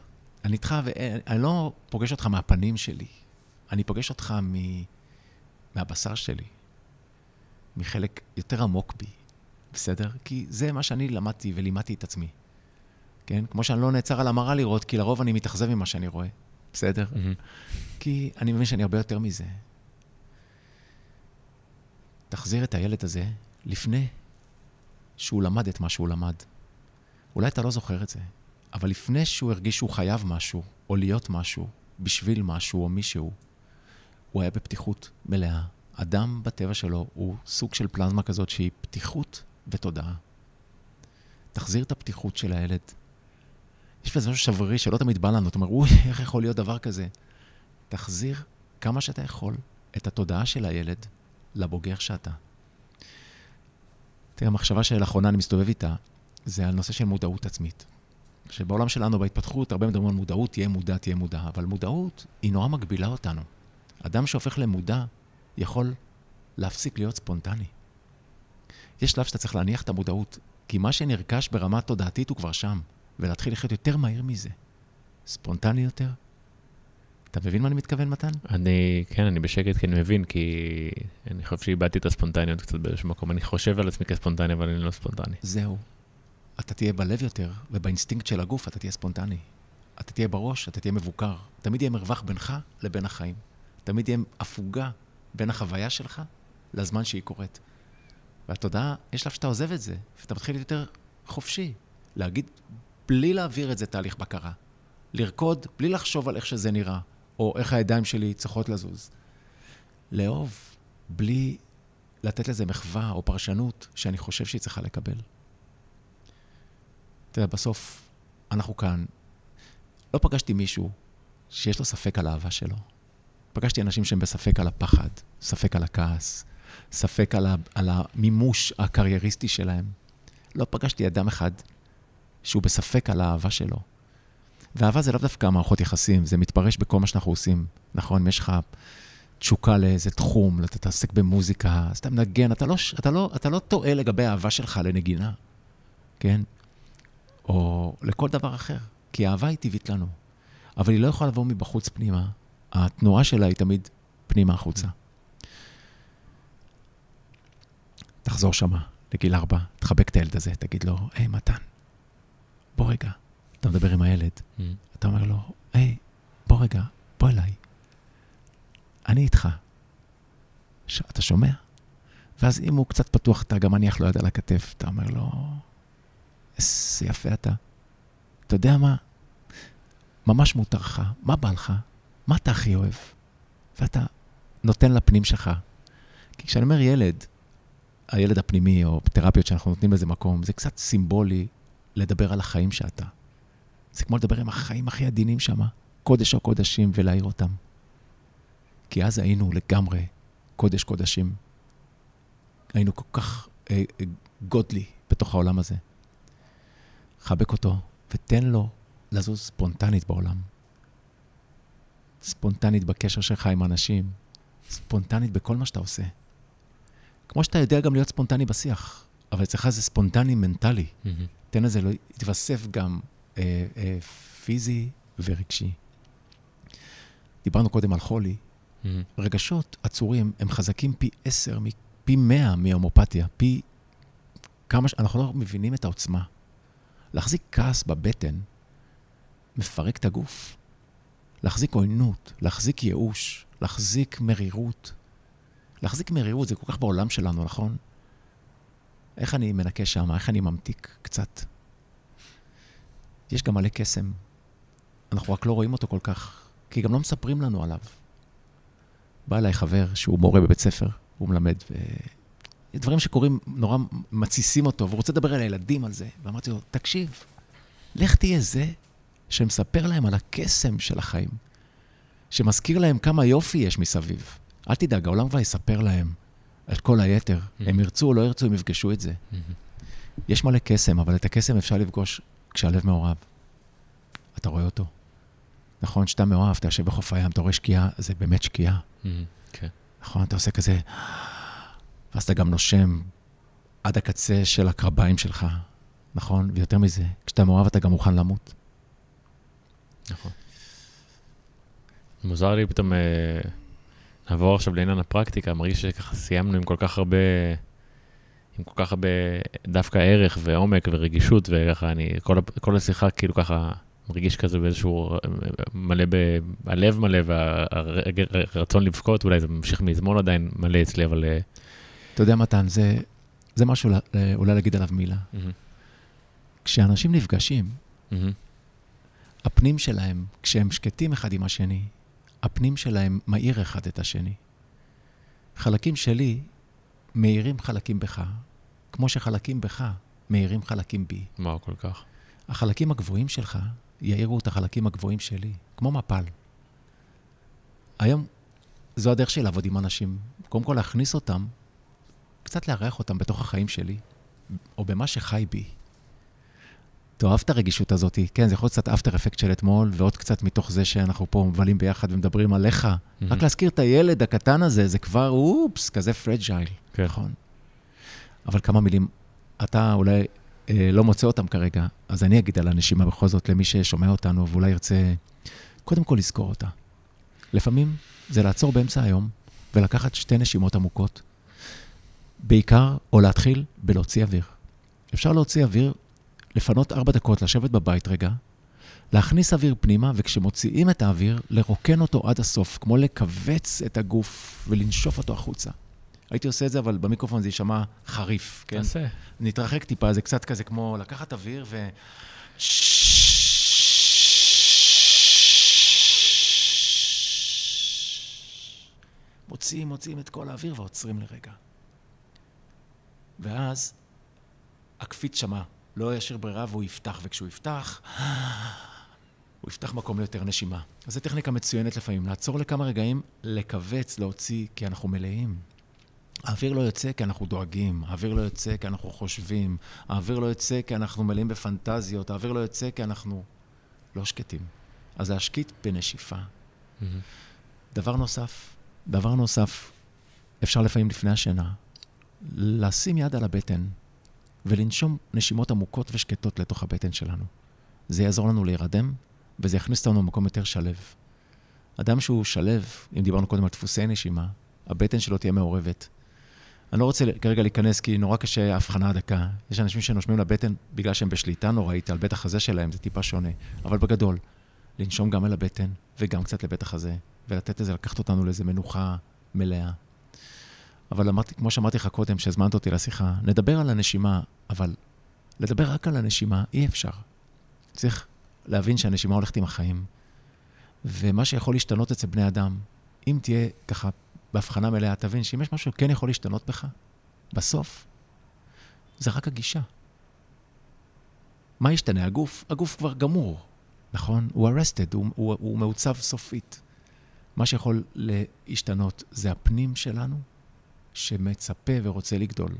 אני איתך, ואני לא פוגש אותך מהפנים שלי. אני פוגש אותך מ... מהבשר שלי, מחלק יותר עמוק בי, בסדר? כי זה מה שאני למדתי ולימדתי את עצמי. כן? כמו שאני לא נעצר על המראה לראות, כי לרוב אני מתאכזב ממה שאני רואה, בסדר? Mm-hmm. כי אני מבין שאני הרבה יותר מזה. תחזיר את הילד הזה לפני שהוא למד את מה שהוא למד. אולי אתה לא זוכר את זה, אבל לפני שהוא הרגיש שהוא חייב משהו, או להיות משהו, בשביל משהו או מישהו, הוא היה בפתיחות מלאה. אדם בטבע שלו הוא סוג של פלזמה כזאת שהיא פתיחות ותודעה. תחזיר את הפתיחות של הילד. יש בזה משהו שברירי שלא תמיד בא לנו, אתה אומר, אוי, איך יכול להיות דבר כזה? תחזיר כמה שאתה יכול את התודעה של הילד לבוגר שאתה. תראה, המחשבה שלאחרונה אני מסתובב איתה, זה על נושא של מודעות עצמית. שבעולם שלנו, בהתפתחות, הרבה מדברים על מודעות, תהיה מודע, תהיה מודע, אבל מודעות היא נורא מגבילה אותנו. אדם שהופך למודע יכול להפסיק להיות ספונטני. יש שלב שאתה צריך להניח את המודעות, כי מה שנרכש ברמה תודעתית הוא כבר שם, ולהתחיל לחיות יותר מהיר מזה. ספונטני יותר. אתה מבין מה אני מתכוון, מתן? אני, כן, אני בשקט כי אני מבין, כי אני חושב שאיבדתי את הספונטניות קצת באיזשהו מקום. אני חושב על עצמי כספונטני, אבל אני לא ספונטני. זהו. אתה תהיה בלב יותר, ובאינסטינקט של הגוף אתה תהיה ספונטני. אתה תהיה בראש, אתה תהיה מבוקר. תמיד יהיה מרווח בינך לבין החיים. תמיד יהיה הפוגה בין החוויה שלך לזמן שהיא קורית. והתודעה, יש שלב שאתה עוזב את זה, ואתה מתחיל להיות יותר חופשי. להגיד, בלי להעביר את זה תהליך בקרה. לרקוד בלי לחשוב על איך שזה נראה, או איך הידיים שלי צריכות לזוז. לאהוב, בלי לתת לזה מחווה או פרשנות שאני חושב שהיא צריכה לקבל. אתה יודע, בסוף אנחנו כאן. לא פגשתי מישהו שיש לו ספק על האהבה שלו. פגשתי אנשים שהם בספק על הפחד, ספק על הכעס, ספק על, ה, על המימוש הקרייריסטי שלהם. לא פגשתי אדם אחד שהוא בספק על האהבה שלו. ואהבה זה לאו דווקא מערכות יחסים, זה מתפרש בכל מה שאנחנו עושים. נכון, אם יש לך תשוקה לאיזה תחום, אתה תתעסק במוזיקה, אז אתה מנגן, אתה לא, אתה, לא, אתה לא טועה לגבי האהבה שלך לנגינה, כן? או לכל דבר אחר, כי האהבה היא טבעית לנו, אבל היא לא יכולה לבוא מבחוץ פנימה. התנועה שלה היא תמיד פנימה החוצה. תחזור שמה, לגיל ארבע, תחבק את הילד הזה, תגיד לו, היי, מתן, בוא רגע. אתה מדבר עם הילד, mm. אתה אומר לו, היי, בוא רגע, בוא אליי. אני איתך. ש... אתה שומע? ואז אם הוא קצת פתוח, אתה גם מניח לו יד על הכתף, אתה אומר לו, איזה יפה אתה. אתה יודע מה? ממש מותר לך, מה בא לך? מה אתה הכי אוהב? ואתה נותן לפנים שלך. כי כשאני אומר ילד, הילד הפנימי, או תרפיות שאנחנו נותנים לזה מקום, זה קצת סימבולי לדבר על החיים שאתה. זה כמו לדבר עם החיים הכי עדינים שם, קודש הקודשים, ולהעיר אותם. כי אז היינו לגמרי קודש קודשים. היינו כל כך אה, אה, גודלי בתוך העולם הזה. חבק אותו ותן לו לזוז ספונטנית בעולם. ספונטנית בקשר שלך עם אנשים, ספונטנית בכל מה שאתה עושה. כמו שאתה יודע גם להיות ספונטני בשיח, אבל אצלך זה ספונטני מנטלי. Mm-hmm. תן לזה, לא יתווסף גם אה, אה, פיזי ורגשי. דיברנו קודם על חולי. Mm-hmm. רגשות עצורים הם חזקים פי עשר, פי מאה מהומופתיה, פי כמה ש... אנחנו לא מבינים את העוצמה. להחזיק כעס בבטן מפרק את הגוף. להחזיק עוינות, להחזיק ייאוש, להחזיק מרירות. להחזיק מרירות זה כל כך בעולם שלנו, נכון? איך אני מנקה שם? איך אני ממתיק קצת? יש גם מלא קסם. אנחנו רק לא רואים אותו כל כך, כי גם לא מספרים לנו עליו. בא אליי חבר שהוא מורה בבית ספר, הוא מלמד, ו... דברים שקורים, נורא מתסיסים אותו, והוא רוצה לדבר על הילדים על זה. ואמרתי לו, תקשיב, לך תהיה זה שמספר להם על הקסם של החיים, שמזכיר להם כמה יופי יש מסביב. אל תדאג, העולם כבר יספר להם את כל היתר. Mm-hmm. הם ירצו או לא ירצו, הם יפגשו את זה. Mm-hmm. יש מלא קסם, אבל את הקסם אפשר לפגוש כשהלב מעורב. אתה רואה אותו. נכון, כשאתה מאוהב, אתה יושב בחוף הים, אתה רואה שקיעה, זה באמת שקיעה. Mm-hmm. כן. נכון, אתה עושה כזה, ואז אתה גם נושם עד הקצה של הקרביים שלך, נכון? ויותר מזה, כשאתה מאוהב אתה גם מוכן למות. נכון. מוזר לי פתאום אה, לעבור עכשיו לעניין הפרקטיקה, מרגיש שככה סיימנו עם כל כך הרבה, עם כל כך הרבה דווקא ערך ועומק ורגישות, וככה אני, כל, כל השיחה כאילו ככה מרגיש כזה באיזשהו, מלא, ב, הלב מלא והרצון לבכות, אולי זה ממשיך מזמון עדיין מלא אצלי, אבל... אה, אתה יודע, מתן, זה, זה משהו אולי להגיד עליו מילה. Mm-hmm. כשאנשים נפגשים, mm-hmm. הפנים שלהם, כשהם שקטים אחד עם השני, הפנים שלהם מאיר אחד את השני. חלקים שלי מאירים חלקים בך, כמו שחלקים בך מאירים חלקים בי. מה, כל כך? החלקים הגבוהים שלך יאירו את החלקים הגבוהים שלי, כמו מפל. היום זו הדרך שלי לעבוד עם אנשים. קודם כל להכניס אותם, קצת לארח אותם בתוך החיים שלי, או במה שחי בי. תאהב את הרגישות הזאת. כן, זה יכול להיות קצת אפטר אפקט של אתמול, ועוד קצת מתוך זה שאנחנו פה מבלים ביחד ומדברים עליך. Mm-hmm. רק להזכיר את הילד הקטן הזה, זה כבר, אופס, כזה פרג'ייל, כן. נכון? אבל כמה מילים, אתה אולי אה, לא מוצא אותם כרגע, אז אני אגיד על הנשימה בכל זאת למי ששומע אותנו ואולי ירצה קודם כל לזכור אותה. לפעמים זה לעצור באמצע היום ולקחת שתי נשימות עמוקות, בעיקר, או להתחיל בלהוציא אוויר. אפשר להוציא אוויר לפנות ארבע דקות, לשבת בבית רגע, להכניס אוויר פנימה, וכשמוציאים את האוויר, לרוקן אותו עד הסוף, כמו לכווץ את הגוף ולנשוף אותו החוצה. הייתי עושה את זה, אבל במיקרופון זה יישמע חריף, כן? תעשה. נתרחק טיפה, זה קצת כזה כמו לקחת אוויר ו... מוציאים, מוציאים את כל האוויר ועוצרים לרגע. ואז הקפיץ שמע, לא ישאיר ברירה והוא יפתח, וכשהוא יפתח, הוא יפתח מקום ליותר נשימה. אז זו טכניקה מצוינת לפעמים, לעצור לכמה רגעים, לכווץ, להוציא, כי אנחנו מלאים. האוויר לא יוצא כי אנחנו דואגים, האוויר לא יוצא כי אנחנו חושבים, האוויר לא יוצא כי אנחנו מלאים בפנטזיות, האוויר לא יוצא כי אנחנו לא שקטים. אז להשקיט בנשיפה. Mm-hmm. דבר נוסף, דבר נוסף, אפשר לפעמים לפני השינה, לשים יד על הבטן ולנשום נשימות עמוקות ושקטות לתוך הבטן שלנו. זה יעזור לנו להירדם, וזה יכניס אותנו למקום יותר שלב. אדם שהוא שלב, אם דיברנו קודם על דפוסי נשימה, הבטן שלו תהיה מעורבת. אני לא רוצה כרגע להיכנס, כי נורא קשה ההבחנה הדקה. יש אנשים שנושמים לבטן בגלל שהם בשליטה נוראית על בית החזה שלהם, זה טיפה שונה. אבל בגדול, לנשום גם אל הבטן וגם קצת לבית החזה, ולתת לזה, לקחת אותנו לאיזה מנוחה מלאה. אבל אמרתי, כמו שאמרתי לך קודם, שהזמנת אותי לשיחה, נדבר על הנשימה, אבל לדבר רק על הנשימה אי אפשר. צריך להבין שהנשימה הולכת עם החיים. ומה שיכול להשתנות אצל בני אדם, אם תהיה ככה בהבחנה מלאה, תבין שאם יש משהו שכן יכול להשתנות בך, בסוף, זה רק הגישה. מה ישתנה? הגוף, הגוף כבר גמור, נכון? הוא arrested, הוא, הוא, הוא מעוצב סופית. מה שיכול להשתנות זה הפנים שלנו, שמצפה ורוצה לגדול,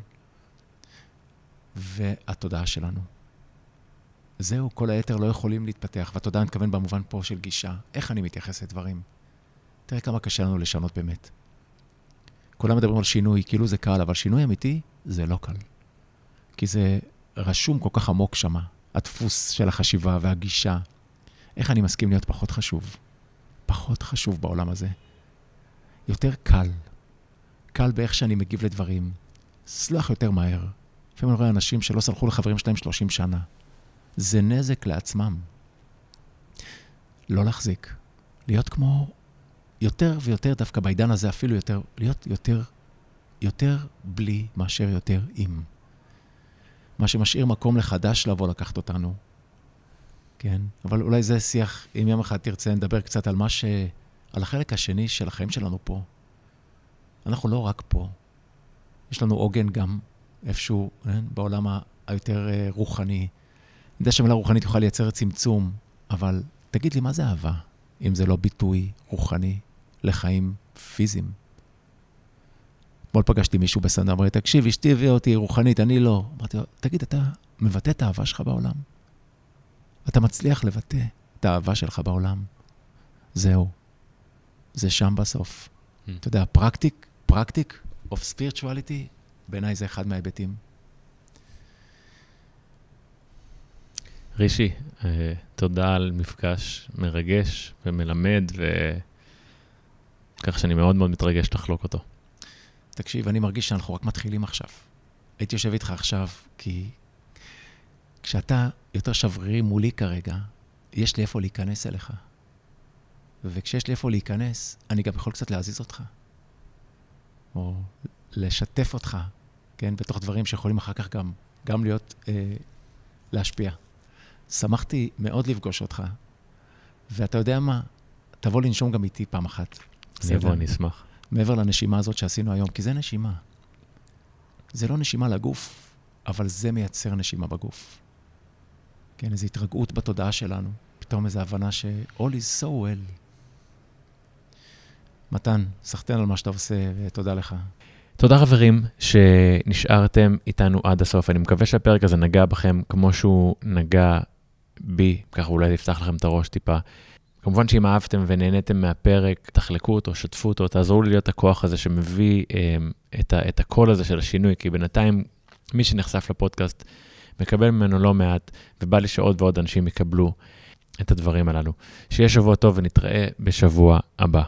והתודעה שלנו. זהו, כל היתר לא יכולים להתפתח, והתודעה, אני מתכוון במובן פה של גישה, איך אני מתייחס לדברים. תראה כמה קשה לנו לשנות באמת. כולם מדברים על שינוי, כאילו זה קל, אבל שינוי אמיתי זה לא קל. כי זה רשום כל כך עמוק שמה, הדפוס של החשיבה והגישה. איך אני מסכים להיות פחות חשוב? פחות חשוב בעולם הזה. יותר קל. קל באיך שאני מגיב לדברים. סלח יותר מהר. לפעמים אני רואה אנשים שלא סלחו לחברים שלהם 30 שנה. זה נזק לעצמם. לא להחזיק. להיות כמו יותר ויותר, דווקא בעידן הזה אפילו יותר, להיות יותר, יותר בלי מאשר יותר עם. מה שמשאיר מקום לחדש לבוא לקחת אותנו. כן, אבל אולי זה שיח, אם יום אחד תרצה, נדבר קצת על מה ש... על החלק השני של החיים שלנו פה. אנחנו לא רק פה. יש לנו עוגן גם איפשהו, כן? בעולם היותר אה, רוחני. אני יודע שמילה רוחנית יכולה לייצר צמצום, אבל תגיד לי, מה זה אהבה, אם זה לא ביטוי רוחני לחיים פיזיים. אתמול פגשתי מישהו בסנדרה, אמר לי, תקשיב, אשתי הביאה אותי רוחנית, אני לא. אמרתי לו, תגיד, אתה מבטא את האהבה שלך בעולם? אתה מצליח לבטא את האהבה שלך בעולם? זהו. זה שם בסוף. Mm. אתה יודע, פרקטיק, פרקטיק of spirituality, בעיניי זה אחד מההיבטים. רישי, אה, תודה על מפגש מרגש ומלמד ו... כך שאני מאוד מאוד מתרגש לחלוק אותו. תקשיב, אני מרגיש שאנחנו רק מתחילים עכשיו. הייתי יושב איתך עכשיו, כי כשאתה יותר שברירי מולי כרגע, יש לי איפה להיכנס אליך. וכשיש לי איפה להיכנס, אני גם יכול קצת להזיז אותך. או לשתף אותך, כן, בתוך דברים שיכולים אחר כך גם, גם להיות, אה, להשפיע. שמחתי מאוד לפגוש אותך, ואתה יודע מה? תבוא לנשום גם איתי פעם אחת. אני אבוא, אני אשמח. מעבר לנשימה הזאת שעשינו היום, כי זה נשימה. זה לא נשימה לגוף, אבל זה מייצר נשימה בגוף. כן, איזו התרגעות בתודעה שלנו, פתאום איזו הבנה ש-all is so well. מתן, סחטיין על מה שאתה עושה, ותודה לך. תודה חברים שנשארתם איתנו עד הסוף. אני מקווה שהפרק הזה נגע בכם כמו שהוא נגע בי, ככה אולי יפתח לכם את הראש טיפה. כמובן שאם אהבתם ונהניתם מהפרק, תחלקו אותו, שתפו אותו, תעזרו לי להיות הכוח הזה שמביא אה, את, ה, את הקול הזה של השינוי, כי בינתיים מי שנחשף לפודקאסט מקבל ממנו לא מעט, ובא לי שעוד ועוד אנשים יקבלו את הדברים הללו. שיהיה שבוע טוב ונתראה בשבוע הבא.